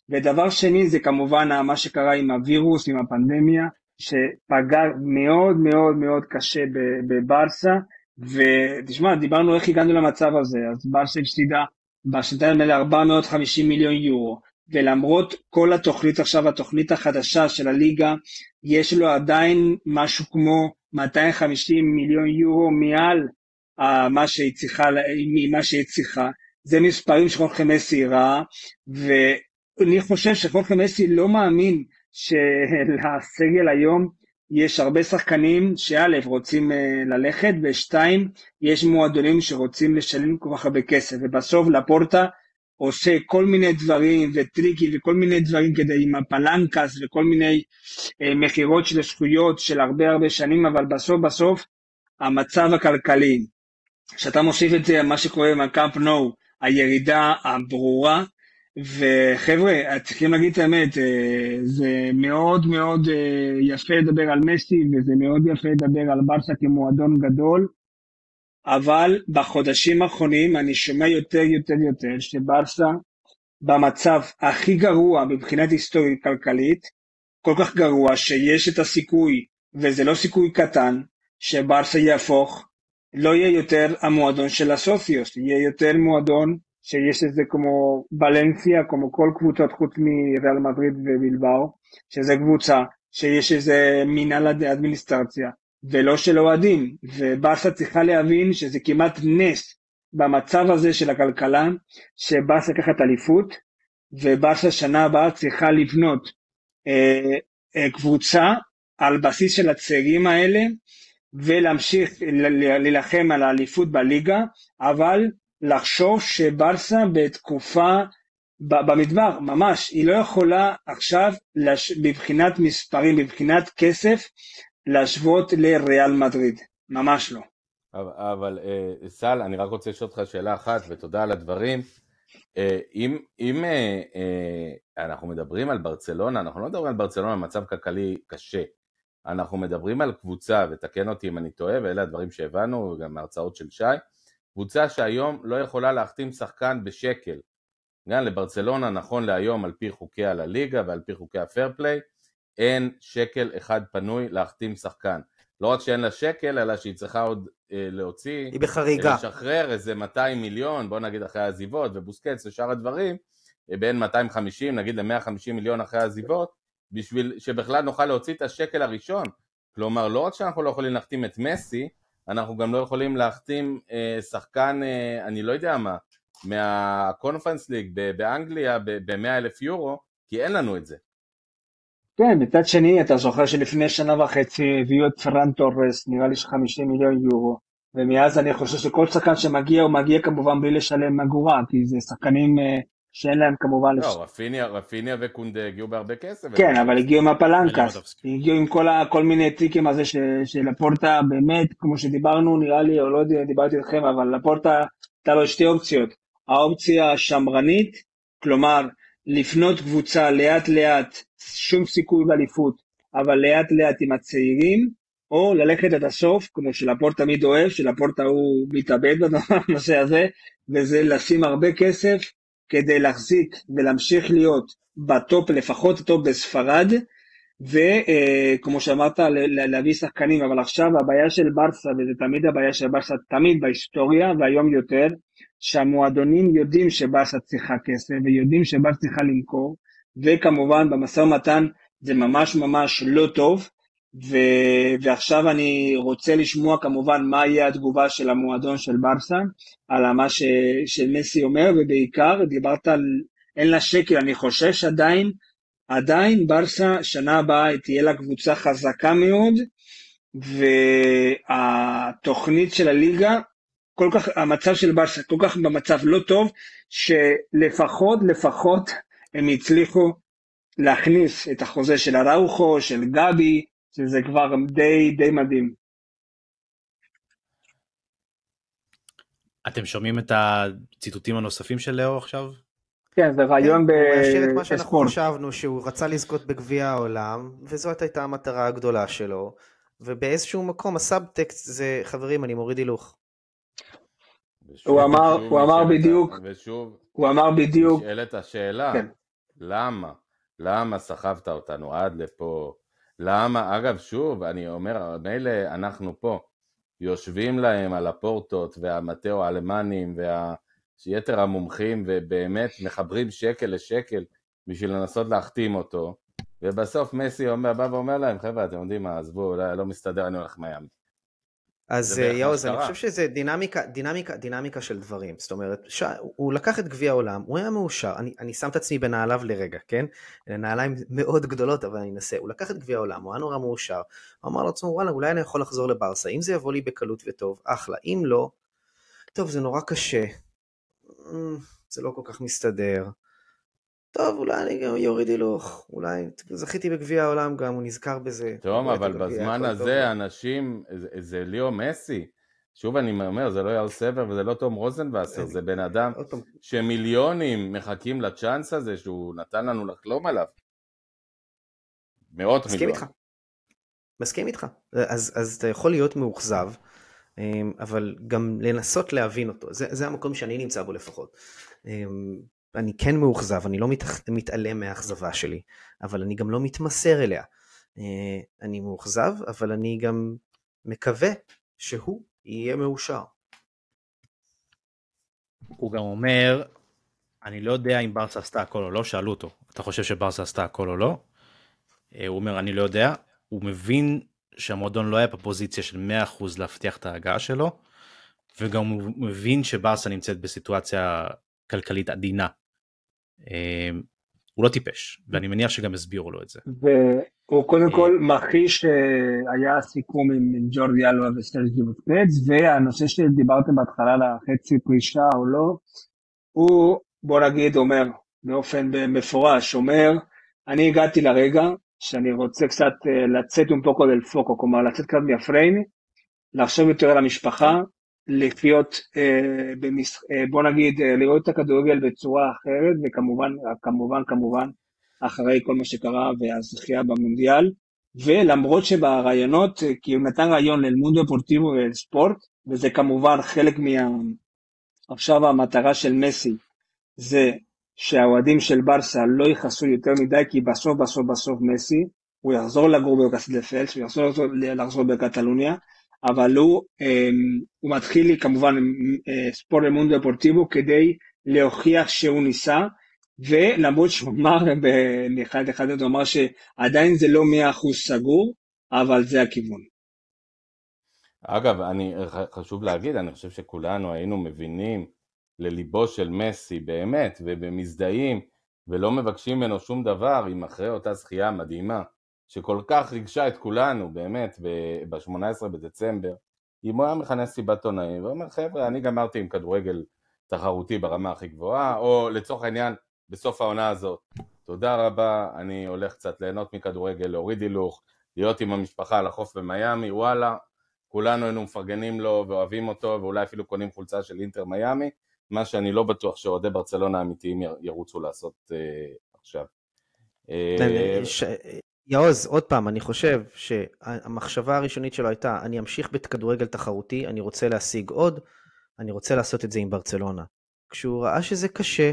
ודבר שני זה כמובן מה שקרה עם הווירוס, עם הפנדמיה, שפגע מאוד מאוד מאוד קשה בברסה, ותשמע, דיברנו איך הגענו למצב הזה, אז ברסה הפסידה בשנתיים האלה 450 מיליון יורו, ולמרות כל התוכנית עכשיו, התוכנית החדשה של הליגה, יש לו עדיין משהו כמו 250 מיליון יורו מעל uh, מה שהיא צריכה, ממה שהיא צריכה. זה מספרים שחורכה מסי ראה, ואני חושב שחורכה מסי לא מאמין שלסגל היום יש הרבה שחקנים שא' רוצים אה, ללכת, ושתיים, יש מועדונים שרוצים לשלם כל כך הרבה כסף, ובסוף לפורטה עושה כל מיני דברים וטריקים וכל מיני דברים כדי עם הפלנקס וכל מיני אה, מכירות של זכויות של הרבה הרבה שנים, אבל בסוף בסוף המצב הכלכלי, כשאתה מוסיף את זה, מה שקורה עם הקאמפ נו, הירידה הברורה, וחבר'ה, צריכים להגיד את האמת, אה, זה מאוד מאוד אה, יפה לדבר על מסי וזה מאוד יפה לדבר על ברסה כמועדון גדול, אבל בחודשים האחרונים אני שומע יותר יותר יותר שברסה במצב הכי גרוע מבחינת היסטורית כלכלית, כל כך גרוע שיש את הסיכוי, וזה לא סיכוי קטן, שברסה יהפוך, לא יהיה יותר המועדון של הסוציוס, יהיה יותר מועדון שיש איזה כמו ולנסיה, כמו כל קבוצות חוץ מריאל מדריד ובלבאו, שזה קבוצה שיש איזה מינהל אדמיניסטרציה, ולא של אוהדים, ובאסה צריכה להבין שזה כמעט נס במצב הזה של הכלכלה, שבאסה לקחת אליפות, ובאסה שנה הבאה צריכה לבנות אה, אה, קבוצה על בסיס של הצעירים האלה, ולהמשיך להילחם על האליפות בליגה, אבל לחשוב שברסה בתקופה במדבר, ממש, היא לא יכולה עכשיו מבחינת מספרים, מבחינת כסף, להשוות לריאל מדריד, ממש לא. אבל, אבל אה, סל, אני רק רוצה לשאול אותך שאלה אחת, ותודה על הדברים. אה, אם, אם אה, אנחנו מדברים על ברצלונה, אנחנו לא מדברים על ברצלונה במצב כלכלי קשה, אנחנו מדברים על קבוצה, ותקן אותי אם אני טועה, ואלה הדברים שהבנו, גם מהרצאות של שי, קבוצה שהיום לא יכולה להחתים שחקן בשקל. גם לברצלונה נכון להיום על פי חוקי הליגה ועל פי חוקי הפייר פליי, אין שקל אחד פנוי להחתים שחקן. לא רק שאין לה שקל, אלא שהיא צריכה עוד אה, להוציא, היא בחריגה. לשחרר איזה 200 מיליון, בוא נגיד אחרי העזיבות ובוסקץ ושאר הדברים, אה, בין 250 נגיד ל-150 מיליון אחרי העזיבות, בשביל שבכלל נוכל להוציא את השקל הראשון. כלומר, לא רק שאנחנו לא יכולים להחתים את מסי, אנחנו גם לא יכולים להחתים אה, שחקן, אה, אני לא יודע מה, מהקונפרנס ליג באנגליה ב-100 אלף יורו, כי אין לנו את זה. כן, מצד שני, אתה זוכר שלפני שנה וחצי הביאו את פרן טורס, נראה לי ש-50 מיליון יורו, ומאז אני חושב שכל שחקן שמגיע, הוא מגיע כמובן בלי לשלם אגורה, כי זה שחקנים אה, שאין להם כמובן... לא, לש... רפיניה, רפיניה וקונדה הגיעו בהרבה כסף. כן, אבל הגיעו מה palancas, הגיעו עם כל, ה, כל מיני טריקים הזה של לפורטה, באמת, כמו שדיברנו, נראה לי, או לא יודע, דיברתי איתכם, אבל לפורטה, הייתה לו שתי אופציות. האופציה השמרנית, כלומר, לפנות קבוצה לאט לאט, שום סיכוי באליפות, אבל לאט לאט עם הצעירים, או ללכת עד הסוף, כמו שלפורטה תמיד אוהב, שלפורטה הוא מתאבד בנושא הזה, וזה לשים הרבה כסף כדי להחזיק ולהמשיך להיות בטופ, לפחות הטופ בספרד, וכמו שאמרת, להביא שחקנים, אבל עכשיו הבעיה של ברסה, וזה תמיד הבעיה של ברסה, תמיד בהיסטוריה, והיום יותר, שהמועדונים יודעים שברסה צריכה כסף, ויודעים שברסה צריכה למכור, וכמובן במשא ומתן זה ממש ממש לא טוב, ו... ועכשיו אני רוצה לשמוע כמובן מה יהיה התגובה של המועדון של ברסה על מה ש... שמסי אומר, ובעיקר דיברת על אין לה שקל, אני חושש עדיין, עדיין ברסה שנה הבאה תהיה לה קבוצה חזקה מאוד, והתוכנית של הליגה, כל כך, המצב של ברסה כל כך במצב לא טוב, שלפחות, לפחות הם הצליחו להכניס את החוזה של אראוכו, של גבי, שזה כבר די, די מדהים. אתם שומעים את הציטוטים הנוספים של לאו עכשיו? כן, זה רעיון בספורט. הוא השאיר את מה שאנחנו חשבנו, שהוא רצה לזכות בגביע העולם, וזאת הייתה המטרה הגדולה שלו, ובאיזשהו מקום הסאבטקסט זה, חברים, אני מוריד הילוך. הוא אמר, הוא אמר בדיוק, ושוב, הוא אמר בדיוק, נשאלת השאלה, כן. למה? למה סחבת אותנו עד לפה? למה, אגב, שוב, אני אומר, מילא אנחנו פה, יושבים להם על הפורטות והמטאו האלמנים ויתר המומחים ובאמת מחברים שקל לשקל בשביל לנסות להחתים אותו, ובסוף מסי אומר, בא ואומר להם, חבר'ה, אתם יודעים מה, עזבו, לא, מסתדר, אני הולך מיאמי. אז אה, יאוז, אני חושב שזה דינמיקה, דינמיקה, דינמיקה של דברים. זאת אומרת, ש... הוא לקח את גביע העולם, הוא היה מאושר, אני, אני שם את עצמי בנעליו לרגע, כן? אלה נעליים מאוד גדולות, אבל אני אנסה. הוא לקח את גביע העולם, הוא היה נורא מאושר. הוא אמר לעצמו, וואלה, אולי אני יכול לחזור לברסה. אם זה יבוא לי בקלות וטוב, אחלה. אם לא, טוב, זה נורא קשה. אמ, זה לא כל כך מסתדר. טוב, אולי אני גם יוריד הילוך, אולי זכיתי בגביע העולם גם, הוא נזכר בזה. טוב, אבל בזמן הזה אנשים, זה, זה ליאו מסי. שוב אני אומר, זה לא יאל סבר וזה לא תום רוזנבסר, זה בן אדם שמיליונים מחכים לצ'אנס הזה שהוא נתן לנו לחלום עליו. מאות מסכים מיליון. איתך. מסכים איתך. אז, אז אתה יכול להיות מאוכזב, אמ, אבל גם לנסות להבין אותו. זה, זה המקום שאני נמצא בו לפחות. אני כן מאוכזב, אני לא מת, מתעלם מהאכזבה שלי, אבל אני גם לא מתמסר אליה. אה, אני מאוכזב, אבל אני גם מקווה שהוא יהיה מאושר. הוא גם אומר, אני לא יודע אם ברסה עשתה הכל או לא, שאלו אותו, אתה חושב שברסה עשתה הכל או לא? אה, הוא אומר, אני לא יודע, הוא מבין שהמועדון לא היה בפוזיציה של 100% להבטיח את ההגעה שלו, וגם הוא מבין שברסה נמצאת בסיטואציה כלכלית עדינה. אמ, הוא לא טיפש, ואני מניח שגם הסבירו לו את זה. והוא קודם כל מכחיש שהיה סיכום עם ג'ורדי אלווה וסטרג'י בוקפץ, והנושא שדיברתם בהתחלה על החצי פרישה או לא, הוא, בוא נגיד, אומר באופן מפורש, אומר, אני הגעתי לרגע שאני רוצה קצת אה, לצאת un poco del foco, כלומר לצאת קצת מהפריים, לחשוב יותר על המשפחה, לחיות, אה, במש... אה, בוא נגיד, אה, לראות את הכדורגל בצורה אחרת, וכמובן, כמובן, כמובן, אחרי כל מה שקרה והזכייה במונדיאל, ולמרות שברעיונות, אה, כי הוא נתן רעיון לאלמונדו פורטיבו וספורט, וזה כמובן חלק מה... עכשיו המטרה של מסי, זה שהאוהדים של ברסה לא יכעסו יותר מדי, כי בסוף בסוף בסוף מסי, הוא יחזור לגור בקסדפלס, הוא יחזור לחזור בקטלוניה, אבל הוא, אמ, הוא מתחיל כמובן עם אה, ספורט למונדו דפורטיבו כדי להוכיח שהוא ניסה, ולמרות שהוא אמר (laughs) באחד אחד הוא אמר שעדיין זה לא מאה אחוז סגור, אבל זה הכיוון. אגב, אני, חשוב להגיד, אני חושב שכולנו היינו מבינים לליבו של מסי באמת, ובמזדהים, ולא מבקשים ממנו שום דבר, אם אחרי אותה זכייה מדהימה, שכל כך ריגשה את כולנו, באמת, ב-18 בדצמבר, אם הוא היה מכנס סיבת עונאים ואומר, חבר'ה, אני גמרתי עם כדורגל תחרותי ברמה הכי גבוהה, או לצורך העניין, בסוף העונה הזאת, תודה רבה, אני הולך קצת ליהנות מכדורגל, להוריד הילוך, להיות עם המשפחה על החוף במיאמי, וואלה, כולנו היינו מפרגנים לו ואוהבים אותו, ואולי אפילו קונים חולצה של אינטר מיאמי, מה שאני לא בטוח שאוהדי ברצלונה האמיתיים ירוצו לעשות uh, עכשיו. אה, יעוז, עוד פעם, אני חושב שהמחשבה הראשונית שלו הייתה, אני אמשיך בכדורגל תחרותי, אני רוצה להשיג עוד, אני רוצה לעשות את זה עם ברצלונה. כשהוא ראה שזה קשה,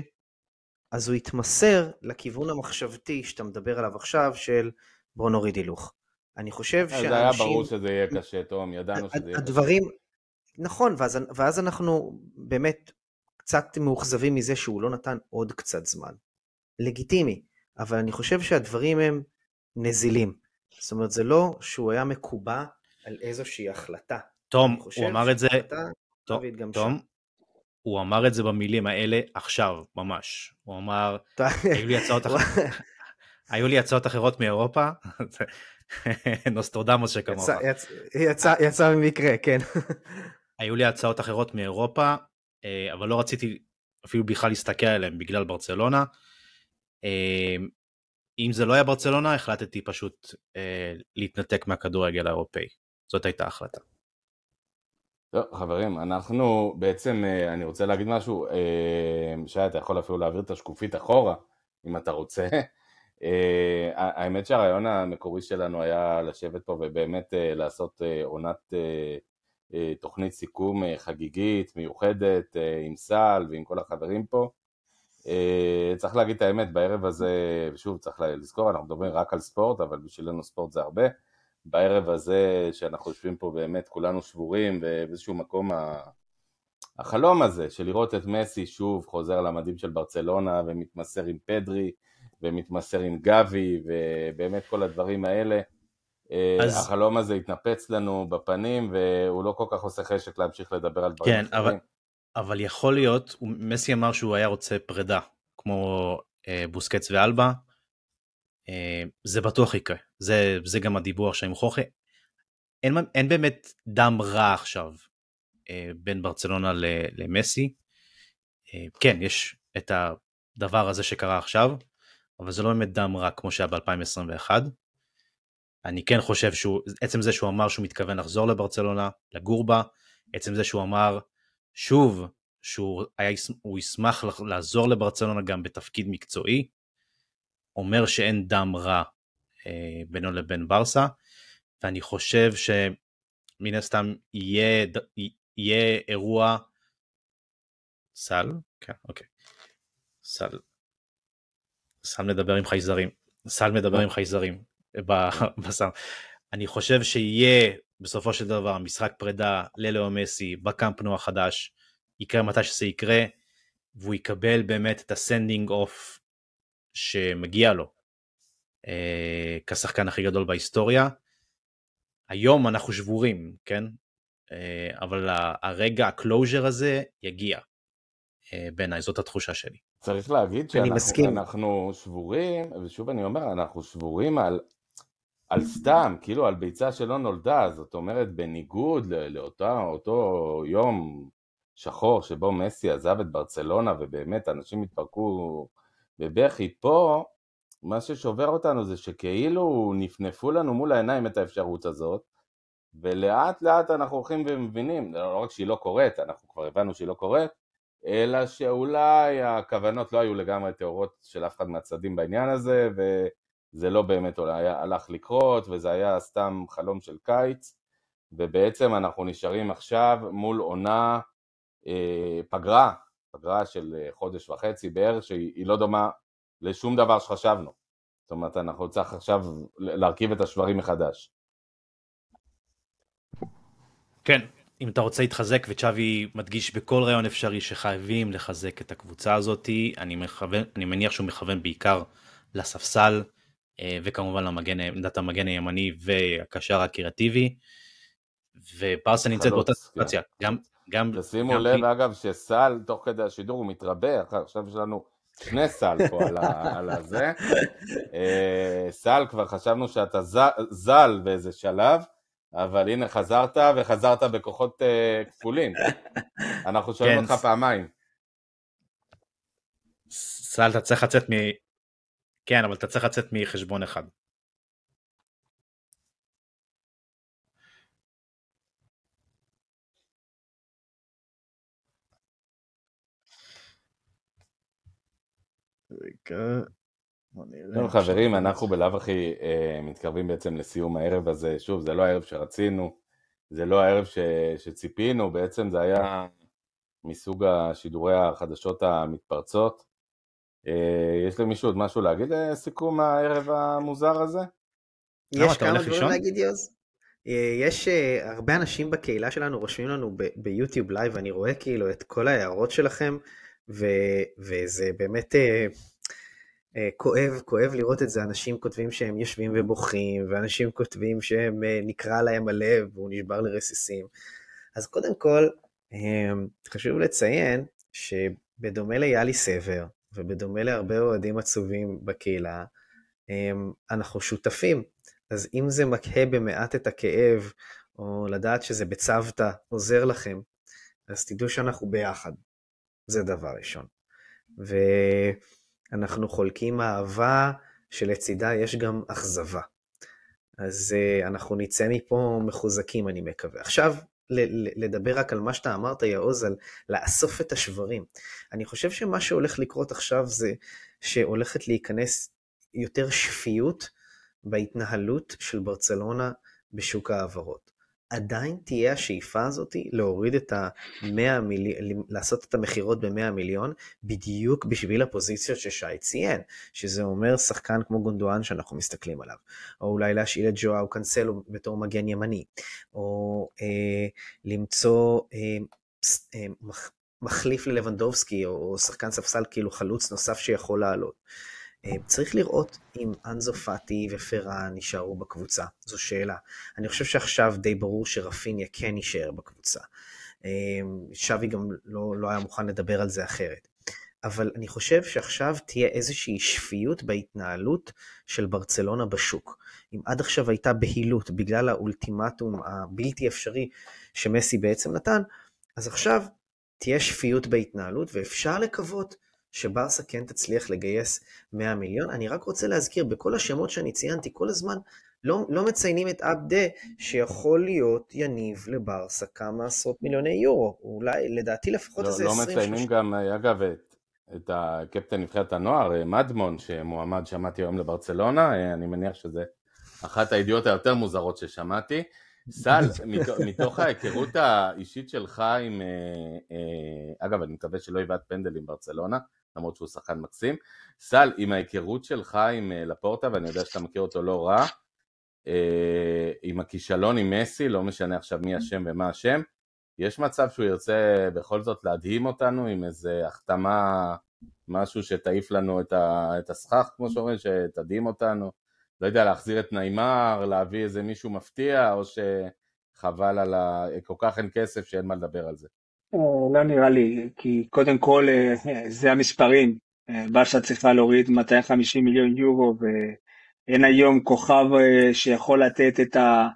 אז הוא התמסר לכיוון המחשבתי שאתה מדבר עליו עכשיו, של בוא נוריד הילוך. אני חושב שאנשים... זה היה ברור שזה יהיה קשה, תום, ידענו שזה יהיה הדברים... קשה. נכון, ואז, ואז אנחנו באמת קצת מאוכזבים מזה שהוא לא נתן עוד קצת זמן. לגיטימי, אבל אני חושב שהדברים הם נזילים. זאת אומרת, זה לא שהוא היה מקובע על איזושהי החלטה. תום, הוא אמר את זה... תום, תום, הוא אמר את זה במילים האלה עכשיו, ממש. הוא אמר, היו לי הצעות אחרות. (laughs) היו לי הצעות אחרות מאירופה, (laughs) נוסטרדמוס שכמוך. יצא במקרה, כן. (laughs) היו לי הצעות אחרות מאירופה, אה, אבל לא רציתי אפילו בכלל להסתכל עליהן בגלל ברצלונה. אה, אם זה לא היה ברצלונה, החלטתי פשוט אה, להתנתק מהכדורגל האירופאי. זאת הייתה ההחלטה. טוב, חברים, אנחנו בעצם, אה, אני רוצה להגיד משהו, אה, שי, אתה יכול אפילו להעביר את השקופית אחורה, אם אתה רוצה. אה, האמת שהרעיון המקורי שלנו היה לשבת פה ובאמת לעשות עונת תוכנית סיכום חגיגית, מיוחדת, עם סל ועם כל החברים פה. צריך להגיד את האמת, בערב הזה, שוב, צריך לזכור, אנחנו מדברים רק על ספורט, אבל בשבילנו ספורט זה הרבה. בערב הזה שאנחנו יושבים פה באמת כולנו שבורים ובאיזשהו מקום החלום הזה של לראות את מסי שוב חוזר למדים של ברצלונה ומתמסר עם פדרי ומתמסר עם גבי, ובאמת כל הדברים האלה. אה, אז... החלום הזה התנפץ לנו בפנים, והוא לא כל כך עושה חשק להמשיך לדבר על דברים כן, אחרים. אבל, אבל יכול להיות, מסי אמר שהוא היה רוצה פרידה, כמו אה, בוסקץ ואלבה, אה, זה בטוח יקרה, זה, זה גם הדיבור עכשיו עם חוכי. אין, אין באמת דם רע עכשיו אה, בין ברצלונה למסי. אה, כן, יש את הדבר הזה שקרה עכשיו, אבל זה לא באמת דם רע כמו שהיה ב-2021. אני כן חושב שהוא, עצם זה שהוא אמר שהוא מתכוון לחזור לברצלונה, לגור בה, עצם זה שהוא אמר שוב שהוא היה, ישמח לעזור לברצלונה גם בתפקיד מקצועי, אומר שאין דם רע אה, בינו לבין ברסה, ואני חושב שמן הסתם יהיה, יהיה אירוע סל, כן, אוקיי, סל, סל מדבר עם חייזרים, סל מדבר עם חייזרים (laughs) בסל. אני חושב שיהיה בסופו של דבר משחק פרידה ללאו מסי בקמפנו החדש, יקרה מתי שזה יקרה, והוא יקבל באמת את ה sending off שמגיע לו אה, כשחקן הכי גדול בהיסטוריה. היום אנחנו שבורים, כן? אה, אבל הרגע הקלוז'ר הזה יגיע אה, בעיניי, זאת התחושה שלי. צריך להגיד שאנחנו שבורים, ושוב אני אומר, אנחנו שבורים על, על סתם, כאילו על ביצה שלא נולדה, זאת אומרת בניגוד לאותו יום שחור שבו מסי עזב את ברצלונה ובאמת אנשים התפרקו בבכי, פה מה ששובר אותנו זה שכאילו נפנפו לנו מול העיניים את האפשרות הזאת ולאט לאט אנחנו הולכים ומבינים, לא רק שהיא לא קורית, אנחנו כבר הבנו שהיא לא קורית, אלא שאולי הכוונות לא היו לגמרי טהורות של אף אחד מהצדדים בעניין הזה וזה לא באמת אולי הלך לקרות וזה היה סתם חלום של קיץ ובעצם אנחנו נשארים עכשיו מול עונה אה, פגרה, פגרה של אה, חודש וחצי בערך, שהיא לא דומה לשום דבר שחשבנו. זאת אומרת, אנחנו צריך עכשיו להרכיב את השברים מחדש. כן, אם אתה רוצה להתחזק, וצ'אבי מדגיש בכל רעיון אפשרי שחייבים לחזק את הקבוצה הזאת, אני, מכוון, אני מניח שהוא מכוון בעיקר לספסל, אה, וכמובן לעמדת המגן הימני והקשר הקריאטיבי, וברסה נמצאת באותה סיטואציה, גם, גם... תשימו לב כי... אגב שסל תוך כדי השידור הוא מתרבה, עכשיו יש לנו שני סל פה על, ה, על הזה. אה, סל כבר חשבנו שאתה זל, זל באיזה שלב, אבל הנה חזרת וחזרת בכוחות uh, כפולים. אנחנו שואלים כן. אותך פעמיים. סל אתה צריך לצאת. כן, אבל אתה צריך לצאת מחשבון אחד. רגע, טוב חברים, אנחנו בלאו הכי אה, מתקרבים בעצם לסיום הערב הזה, שוב, זה לא הערב שרצינו, זה לא הערב ש, שציפינו, בעצם זה היה מסוג השידורי החדשות המתפרצות. אה, יש למישהו עוד משהו להגיד לסיכום הערב המוזר הזה? יש כמה דברים להגיד יוז. אה, יש הרבה אנשים בקהילה שלנו רושמים לנו ביוטיוב live, אני רואה כאילו את כל ההערות שלכם. ו, וזה באמת אה, אה, כואב, כואב לראות את זה, אנשים כותבים שהם יושבים ובוכים, ואנשים כותבים שהם אה, נקרע להם הלב והוא נשבר לרסיסים. אז קודם כל, אה, חשוב לציין שבדומה ליאלי סבר, ובדומה להרבה אוהדים עצובים בקהילה, אה, אנחנו שותפים. אז אם זה מקהה במעט את הכאב, או לדעת שזה בצוותא עוזר לכם, אז תדעו שאנחנו ביחד. זה דבר ראשון. ואנחנו חולקים אהבה שלצידה יש גם אכזבה. אז uh, אנחנו נצא מפה מחוזקים, אני מקווה. עכשיו, לדבר רק על מה שאתה אמרת, יעוז, על לאסוף את השברים. אני חושב שמה שהולך לקרות עכשיו זה שהולכת להיכנס יותר שפיות בהתנהלות של ברצלונה בשוק ההעברות. עדיין תהיה השאיפה הזאת להוריד את ה-100 מיליון, לעשות את המכירות ב-100 מיליון, בדיוק בשביל הפוזיציות ששי ציין, שזה אומר שחקן כמו גונדואן שאנחנו מסתכלים עליו, או אולי להשאיל את ג'ואאו קאנסלו בתור מגן ימני, או אה, למצוא אה, אה, מחליף ללבנדובסקי, או שחקן ספסל כאילו חלוץ נוסף שיכול לעלות. צריך לראות אם אנזו פאטי ופרן יישארו בקבוצה, זו שאלה. אני חושב שעכשיו די ברור שרפיניה כן יישאר בקבוצה. שווי גם לא, לא היה מוכן לדבר על זה אחרת. אבל אני חושב שעכשיו תהיה איזושהי שפיות בהתנהלות של ברצלונה בשוק. אם עד עכשיו הייתה בהילות בגלל האולטימטום הבלתי אפשרי שמסי בעצם נתן, אז עכשיו תהיה שפיות בהתנהלות ואפשר לקוות שברסה כן תצליח לגייס 100 מיליון. אני רק רוצה להזכיר, בכל השמות שאני ציינתי כל הזמן, לא, לא מציינים את עבדה, שיכול להיות יניב לברסה כמה עשרות מיליוני יורו, אולי, לדעתי לפחות לא, איזה לא 20-30. מציינים גם, אגב, את, את הקפטן נבחרת הנוער, מדמון, שמועמד שמעתי היום לברצלונה, אני מניח שזה אחת הידיעות היותר מוזרות ששמעתי. סל, (laughs) מתוך ההיכרות האישית שלך עם, אה, אה, אגב, אני מקווה שלא יבעט פנדל עם ברצלונה, למרות שהוא שחקן מקסים. סל, עם ההיכרות שלך עם אה, לפורטה, ואני יודע שאתה מכיר אותו לא רע, עם הכישלון עם מסי, לא משנה עכשיו מי אשם ומה אשם, יש מצב שהוא ירצה בכל זאת להדהים אותנו עם איזה החתמה, משהו שתעיף לנו את הסכך, כמו שאומרים, שתדהים אותנו. לא יודע, להחזיר את ניימר, להביא איזה מישהו מפתיע, או שחבל על ה... כל כך אין כסף שאין מה לדבר על זה. אה, לא נראה לי, כי קודם כל אה, זה המספרים. אה, ברשה צריכה להוריד 250 מיליון יורו, ואין היום כוכב שיכול לתת את ה...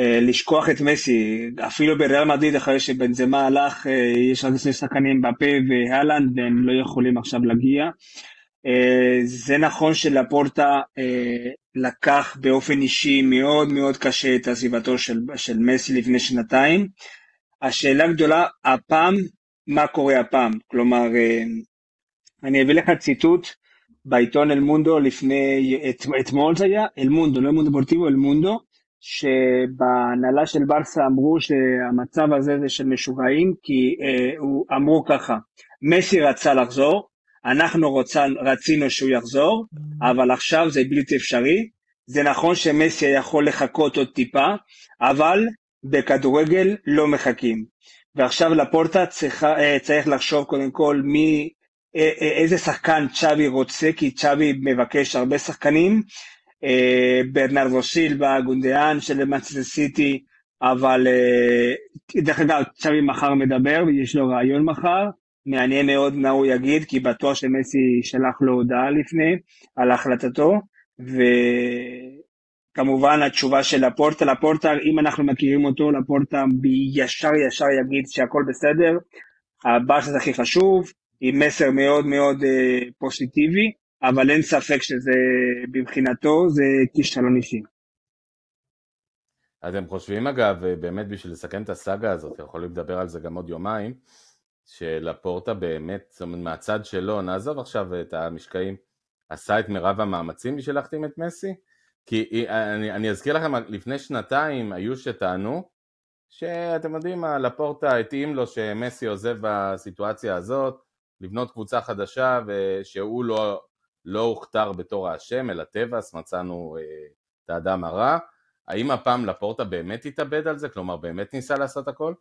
לשכוח את מסי, אפילו בריאל מדריד אחרי שבנזמה הלך, יש רק שני שחקנים בפה והלנד והם לא יכולים עכשיו להגיע. זה נכון שלפורטה לקח באופן אישי מאוד מאוד קשה את עזיבתו של, של מסי לפני שנתיים. השאלה הגדולה, הפעם, מה קורה הפעם? כלומר, אה, אני אביא לך ציטוט בעיתון אל מונדו לפני, את, אתמול זה היה, אל מונדו, לא מונדו פורטיבו, אל מונדו, שבהנהלה של ברסה אמרו שהמצב הזה זה של משוגעים, כי אה, הוא, אמרו ככה, מסי רצה לחזור, אנחנו רוצה, רצינו שהוא יחזור, אבל עכשיו זה בלתי אפשרי. זה נכון שמסי יכול לחכות עוד טיפה, אבל בכדורגל לא מחכים. ועכשיו לפורטה צריך, אה, צריך לחשוב קודם כל מי, אה, אה, איזה שחקן צ'אבי רוצה, כי צ'אבי מבקש הרבה שחקנים. ברנרדו סילבה, גונדיאן של מנצ'סטר סיטי, אבל דרך אגב, צ'אבי מחר מדבר, ויש לו רעיון מחר, מעניין מאוד מה הוא יגיד, כי בטוח שמסי שלח לו הודעה לפני על החלטתו, וכמובן התשובה של לפורטה, לפורטה, אם אנחנו מכירים אותו, לפורטה ישר ישר יגיד שהכל בסדר, הבאס הכי חשוב, עם מסר מאוד מאוד אה, פוזיטיבי, אבל אין ספק שזה מבחינתו זה כישלון אישי. אז הם חושבים אגב, באמת בשביל לסכם את הסאגה הזאת, יכולים לדבר על זה גם עוד יומיים, שלפורטה באמת, זאת אומרת מהצד שלו, נעזוב עכשיו את המשקעים, עשה את מירב המאמצים בשביל להחתים את מסי? כי אני, אני אזכיר לכם, לפני שנתיים היו שטענו שאתם יודעים מה, לפורטה התאים לו שמסי עוזב בסיטואציה הזאת, לבנות קבוצה חדשה ושהוא לא, לא הוכתר בתור האשם, אלא טבעס, מצאנו אה, את האדם הרע. האם הפעם לפורטה באמת התאבד על זה? כלומר באמת ניסה לעשות הכל?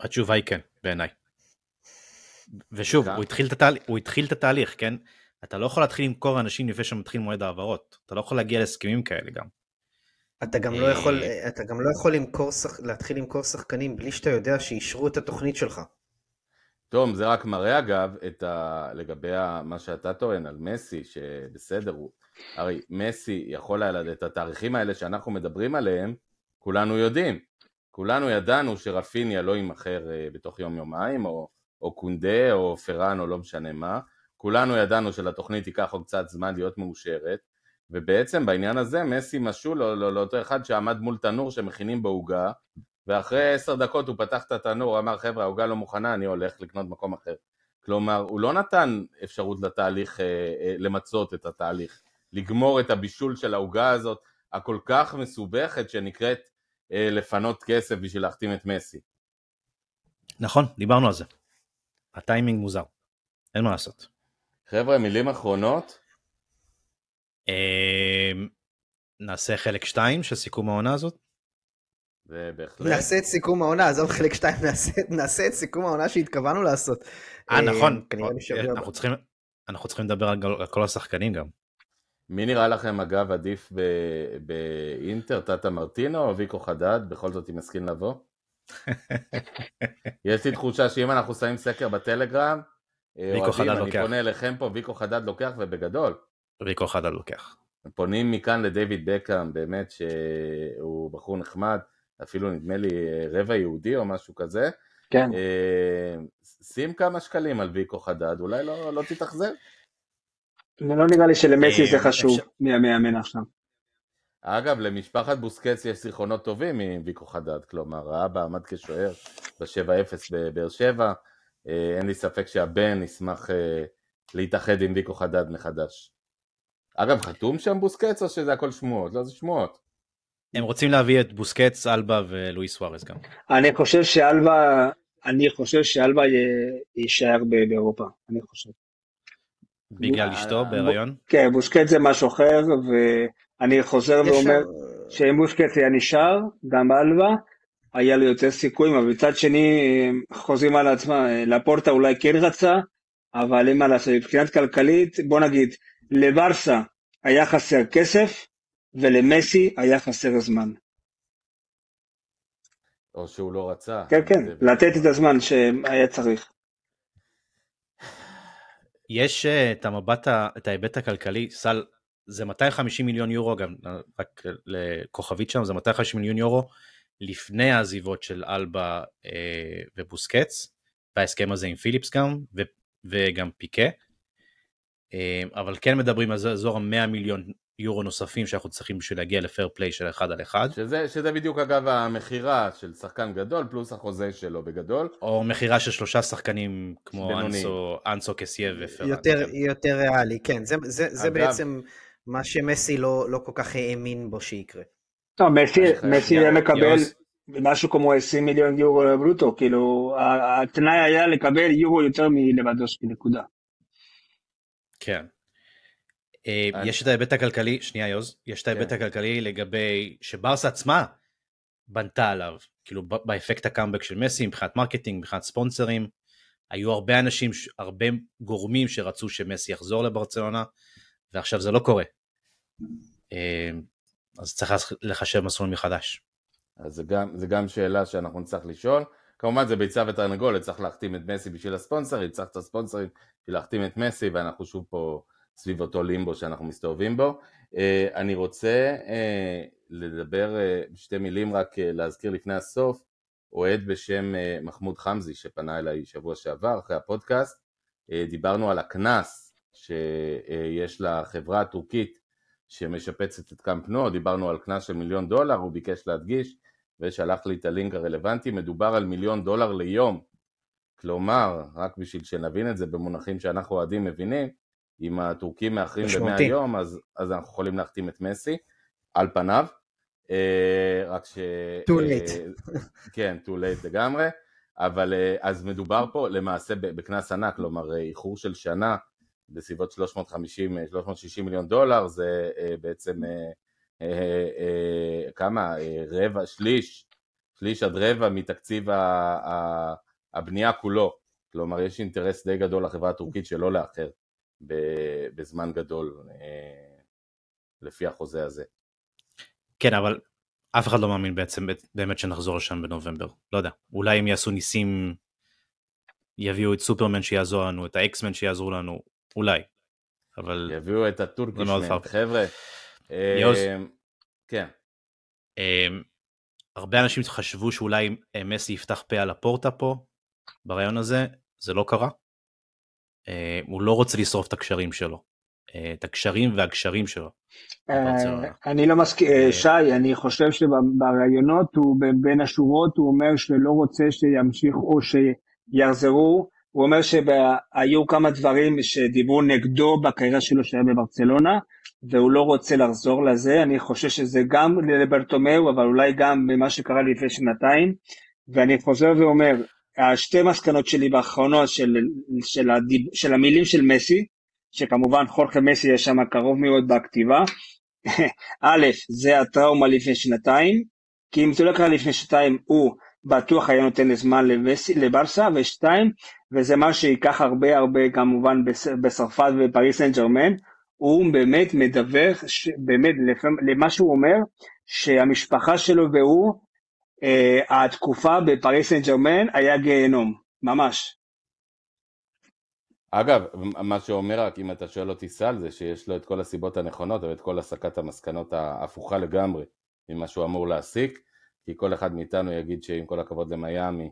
התשובה היא כן, בעיניי. ושוב, הוא התחיל, התהל... הוא התחיל את התהליך, כן? אתה לא יכול להתחיל למכור אנשים לפני שמתחיל מועד העברות. אתה לא יכול להגיע להסכמים כאלה גם. אתה גם לא יכול, אה, אתה גם לא יכול למכור, להתחיל למכור שחקנים בלי שאתה יודע שאישרו את התוכנית שלך. תום, זה רק מראה אגב את ה... לגבי מה שאתה טוען על מסי, שבסדר, הוא... הרי מסי יכול היה לדעת את התאריכים האלה שאנחנו מדברים עליהם, כולנו יודעים. כולנו ידענו שרפיניה לא יימכר אה, בתוך יום יומיים, או, או קונדה, או פראן, או לא משנה מה. כולנו ידענו שלתוכנית ייקח עוד קצת זמן להיות מאושרת, ובעצם בעניין הזה מסי משול לא, לא, לאותו אחד שעמד מול תנור שמכינים בו עוגה, ואחרי עשר דקות הוא פתח את התנור, אמר חבר'ה העוגה לא מוכנה, אני הולך לקנות מקום אחר. כלומר, הוא לא נתן אפשרות לתהליך, אה, אה, למצות את התהליך, לגמור את הבישול של העוגה הזאת, הכל כך מסובכת שנקראת אה, לפנות כסף בשביל להחתים את מסי. נכון, דיברנו על זה. הטיימינג מוזר, אין מה לעשות. חבר'ה, מילים אחרונות? אה, נעשה חלק 2 של סיכום העונה הזאת? זה בהחלט. נעשה את סיכום העונה, עזוב חלק 2, נעשה, נעשה את סיכום העונה שהתכוונו לעשות. אה, נכון. כנראה אנחנו צריכים, אנחנו צריכים לדבר על, כל השחקנים גם. מי נראה לכם אגב עדיף באינטר, טאטה מרטינו או ויקו חדד? בכל זאת אם מסכים לבוא? (laughs) יש לי תחושה שאם אנחנו שמים סקר בטלגרם, אה, ויקו אוהדים, חדד אני לוקח. פונה אליכם פה, ויקו חדד לוקח ובגדול. ויקו חדד לוקח. פונים מכאן לדייוויד בקאם, באמת שהוא בחור נחמד, אפילו נדמה לי אה, רבע יהודי או משהו כזה. כן. אה, שים כמה שקלים על ויקו חדד, אולי לא, לא תתאכזב. לא נראה לי שלמסי אה, זה חשוב מי המאמן עכשיו. אגב, למשפחת בוסקץ יש זיכרונות טובים מוויקו חדד, כלומר, האבא עמד כשוער ב-7-0 בבאר שבע, אה, אין לי ספק שהבן ישמח אה, להתאחד עם ויקו חדד מחדש. אגב, חתום שם בוסקץ או שזה הכל שמועות? לא, זה שמועות. הם רוצים להביא את בוסקץ, אלבה ולואיס סוארז גם. אני חושב שאלבה, אני חושב שאלבה יישאר ב- באירופה, אני חושב. בגלל אה, אשתו בוא- בהיריון. כן, בוסקט זה משהו אחר, ואני חוזר ואומר שאם בוסקט היה נשאר, גם אלבה, היה לו יותר סיכויים, אבל מצד שני, חוזרים על עצמם, לפורטה אולי כן רצה, אבל אין מה לעשות, מבחינת כלכלית, בוא נגיד, לברסה היה חסר כסף, ולמסי היה חסר זמן. או שהוא לא רצה. כן, כן, זה- לתת את הזמן שהיה צריך. יש אה, את המבט, את ההיבט הכלכלי, סל, זה 250 מיליון יורו, גם רק לכוכבית שם, זה 250 מיליון יורו לפני העזיבות של אלבה אה, ובוסקץ, וההסכם הזה עם פיליפס גם, ו, וגם פיקה. אה, אבל כן מדברים על אזור ה-100 מיליון יורו נוספים שאנחנו צריכים בשביל להגיע לפייר פליי של אחד על אחד, שזה, שזה בדיוק אגב המכירה של שחקן גדול פלוס החוזה שלו בגדול. או מכירה של שלושה שחקנים כמו. אנסו, אנסו קסיה ופרן. יותר, כן. יותר ריאלי, כן, זה, זה, זה אגב- בעצם מה שמסי לא, לא כל כך האמין בו שיקרה. לא, מסי, מסי היה מקבל יוס. משהו כמו 20 מיליון יורו ברוטו, כאילו, התנאי היה לקבל יורו יותר מלבנדובסקי, נקודה. כן. אה, אני- יש את ההיבט הכלכלי, שנייה יוז, יש את ההיבט כן. הכלכלי לגבי שברסה עצמה בנתה עליו, כאילו באפקט הקאמבק של מסי, מבחינת marketing, מבחינת ספונסרים, היו הרבה אנשים, הרבה גורמים שרצו שמסי יחזור לברצלונה, ועכשיו זה לא קורה. אז צריך לח- לחשב מסלול מחדש. אז זה גם, זה גם שאלה שאנחנו נצטרך לשאול. כמובן זה ביצה ותרנגולת, צריך להחתים את מסי בשביל הספונסרים, צריך את הספונסרים בשביל להחתים את מסי, ואנחנו שוב פה סביב אותו לימבו שאנחנו מסתובבים בו. אה, אני רוצה אה, לדבר אה, בשתי מילים, רק להזכיר לפני הסוף, אוהד בשם מחמוד חמזי שפנה אליי שבוע שעבר אחרי הפודקאסט, דיברנו על הקנס שיש לחברה הטורקית שמשפצת את קאמפ נו, דיברנו על קנס של מיליון דולר, הוא ביקש להדגיש ושלח לי את הלינק הרלוונטי, מדובר על מיליון דולר ליום. כלומר, רק בשביל שנבין את זה במונחים שאנחנו אוהדים מבינים, אם הטורקים מאחרים ב-100 משמעותי. יום, אז, אז אנחנו יכולים להחתים את מסי, על פניו. אה, רק ש... Too אה, late. כן, too late לגמרי. אבל אה, אז מדובר פה למעשה בקנס ענק, כלומר אה, איחור של שנה בסביבות 350-360 מיליון דולר, זה אה, בעצם אה, אה, אה, כמה? אה, רבע, שליש, שליש עד רבע מתקציב הבנייה כולו. כלומר, יש אינטרס די גדול לחברה הטורקית שלא לאחר בזמן גדול אה, לפי החוזה הזה. כן, אבל אף אחד לא מאמין בעצם באמת שנחזור לשם בנובמבר. לא יודע, אולי הם יעשו ניסים, יביאו את סופרמן שיעזור לנו, את האקסמן שיעזרו לנו, אולי. אבל יביאו את הטורקישמן, פרק. חבר'ה. יוז. כן, אמ, הרבה אנשים חשבו שאולי אה, מסי יפתח פה על הפורטה פה, ברעיון הזה, זה לא קרה. אה, הוא לא רוצה לשרוף את הקשרים שלו. אה, את הקשרים והגשרים שלו. אה, אני לא מסכים, שי, אני חושב שבראיונות בין השורות הוא אומר שלא רוצה שימשיך או שיחזרו, הוא אומר שהיו כמה דברים שדיברו נגדו בקריירה שלו שהיה בברצלונה, והוא לא רוצה לחזור לזה, אני חושב שזה גם לברטומאו, אבל אולי גם במה שקרה לפני שנתיים, ואני חוזר ואומר, השתי מסקנות שלי באחרונות של, של, הדיב, של המילים של מסי, שכמובן חורכה מסי יש שם קרוב מאוד בכתיבה, (laughs) א', זה הטראומה לפני שנתיים, כי אם זה לא קרה לפני שנתיים, הוא בטוח היה נותן זמן לברסה, ושתיים, וזה מה שייקח הרבה הרבה כמובן בצרפת ופריס סן ג'רמן, הוא באמת מדווח, באמת למה שהוא אומר, שהמשפחה שלו והוא, אה, התקופה בפריס סן ג'רמן היה גיהנום, ממש. אגב, מה שאומר רק, אם אתה שואל אותי סל, זה שיש לו את כל הסיבות הנכונות ואת כל הסקת המסקנות ההפוכה לגמרי ממה שהוא אמור להסיק, כי כל אחד מאיתנו יגיד שעם כל הכבוד למיאמי,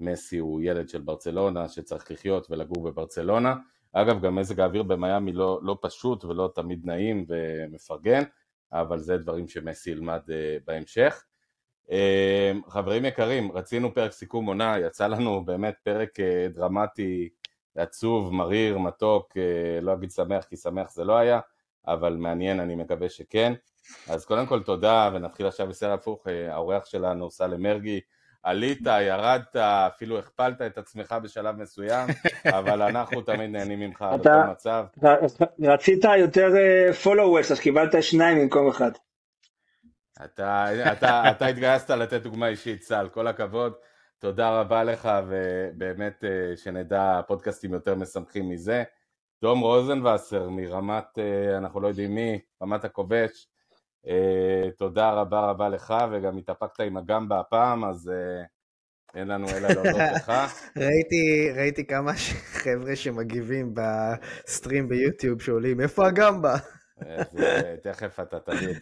מסי הוא ילד של ברצלונה שצריך לחיות ולגור בברצלונה. אגב, גם מזג האוויר במיאמי לא, לא פשוט ולא תמיד נעים ומפרגן, אבל זה דברים שמסי ילמד uh, בהמשך. Uh, חברים יקרים, רצינו פרק סיכום עונה, יצא לנו באמת פרק uh, דרמטי עצוב, מריר, מתוק, אה, לא אגיד שמח כי שמח זה לא היה, אבל מעניין, אני מקווה שכן. אז קודם כל תודה, ונתחיל עכשיו בסדר הפוך, אה, האורח שלנו, סלם מרגי, עלית, ירדת, אפילו הכפלת את עצמך בשלב מסוים, (laughs) אבל אנחנו תמיד נהנים ממך בכל מצב. רצית יותר אה, אז קיבלת שניים במקום אחד. אתה, אתה, אתה התגייסת לתת דוגמה אישית, סל, כל הכבוד. תודה רבה לך, ובאמת אה, שנדע פודקאסטים יותר משמחים מזה. תום רוזנבסר מרמת, אנחנו לא יודעים מי, רמת הכובש, תודה רבה רבה לך, וגם התאפקת עם הגמבה הפעם, אז אין לנו אלא להודות לך. (laughs) ראיתי, ראיתי כמה חבר'ה שמגיבים בסטרים ביוטיוב שעולים, איפה הגמבה? תכף אתה תביא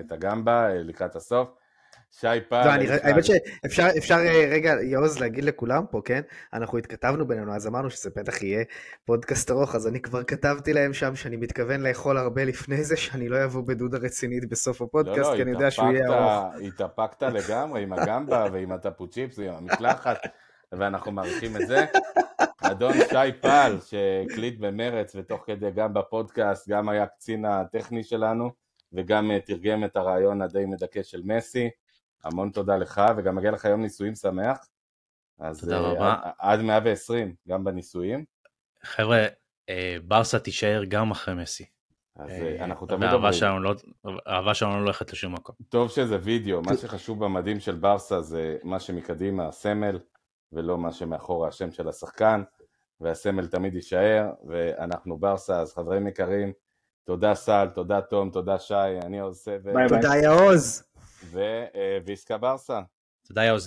את הגמבה לקראת הסוף. שי. לא, האמת שאפשר אפשר אה, רגע, יעוז, להגיד לכולם פה, כן? אנחנו התכתבנו בינינו, אז אמרנו שזה בטח יהיה פודקאסט ארוך, אז אני כבר כתבתי להם שם שאני מתכוון לאכול הרבה לפני זה, שאני לא אבוא בדודה רצינית בסוף הפודקאסט, לא, לא, כי אני יודע שהוא יהיה ארוך. התאפקת לגמרי עם הגמבה (laughs) ועם הטפוצ'יפס ועם המקלחת, ואנחנו מעריכים את זה. אדון שי פל, שהקליט במרץ, ותוך כדי גם בפודקאסט, גם היה קצין הטכני שלנו, וגם אה, תרגם את הרעיון הדי מדכא של מסי. המון תודה לך, וגם מגיע לך יום נישואים שמח. אז תודה uh, רבה. עד, עד 120, גם בנישואים. חבר'ה, אה, ברסה תישאר גם אחרי מסי. אז אה, אנחנו תמיד אומרים. לא, האהבה שלנו לא הולכת לשום מקום. טוב שזה וידאו, מה שחשוב במדים של ברסה זה מה שמקדימה, הסמל, ולא מה שמאחורה השם של השחקן, והסמל תמיד יישאר, ואנחנו ברסה, אז חברים יקרים, תודה סל, תודה תום, תודה שי, אני עוז סבב. תודה יעוז. וויסקה ברסה. תודה יעוז.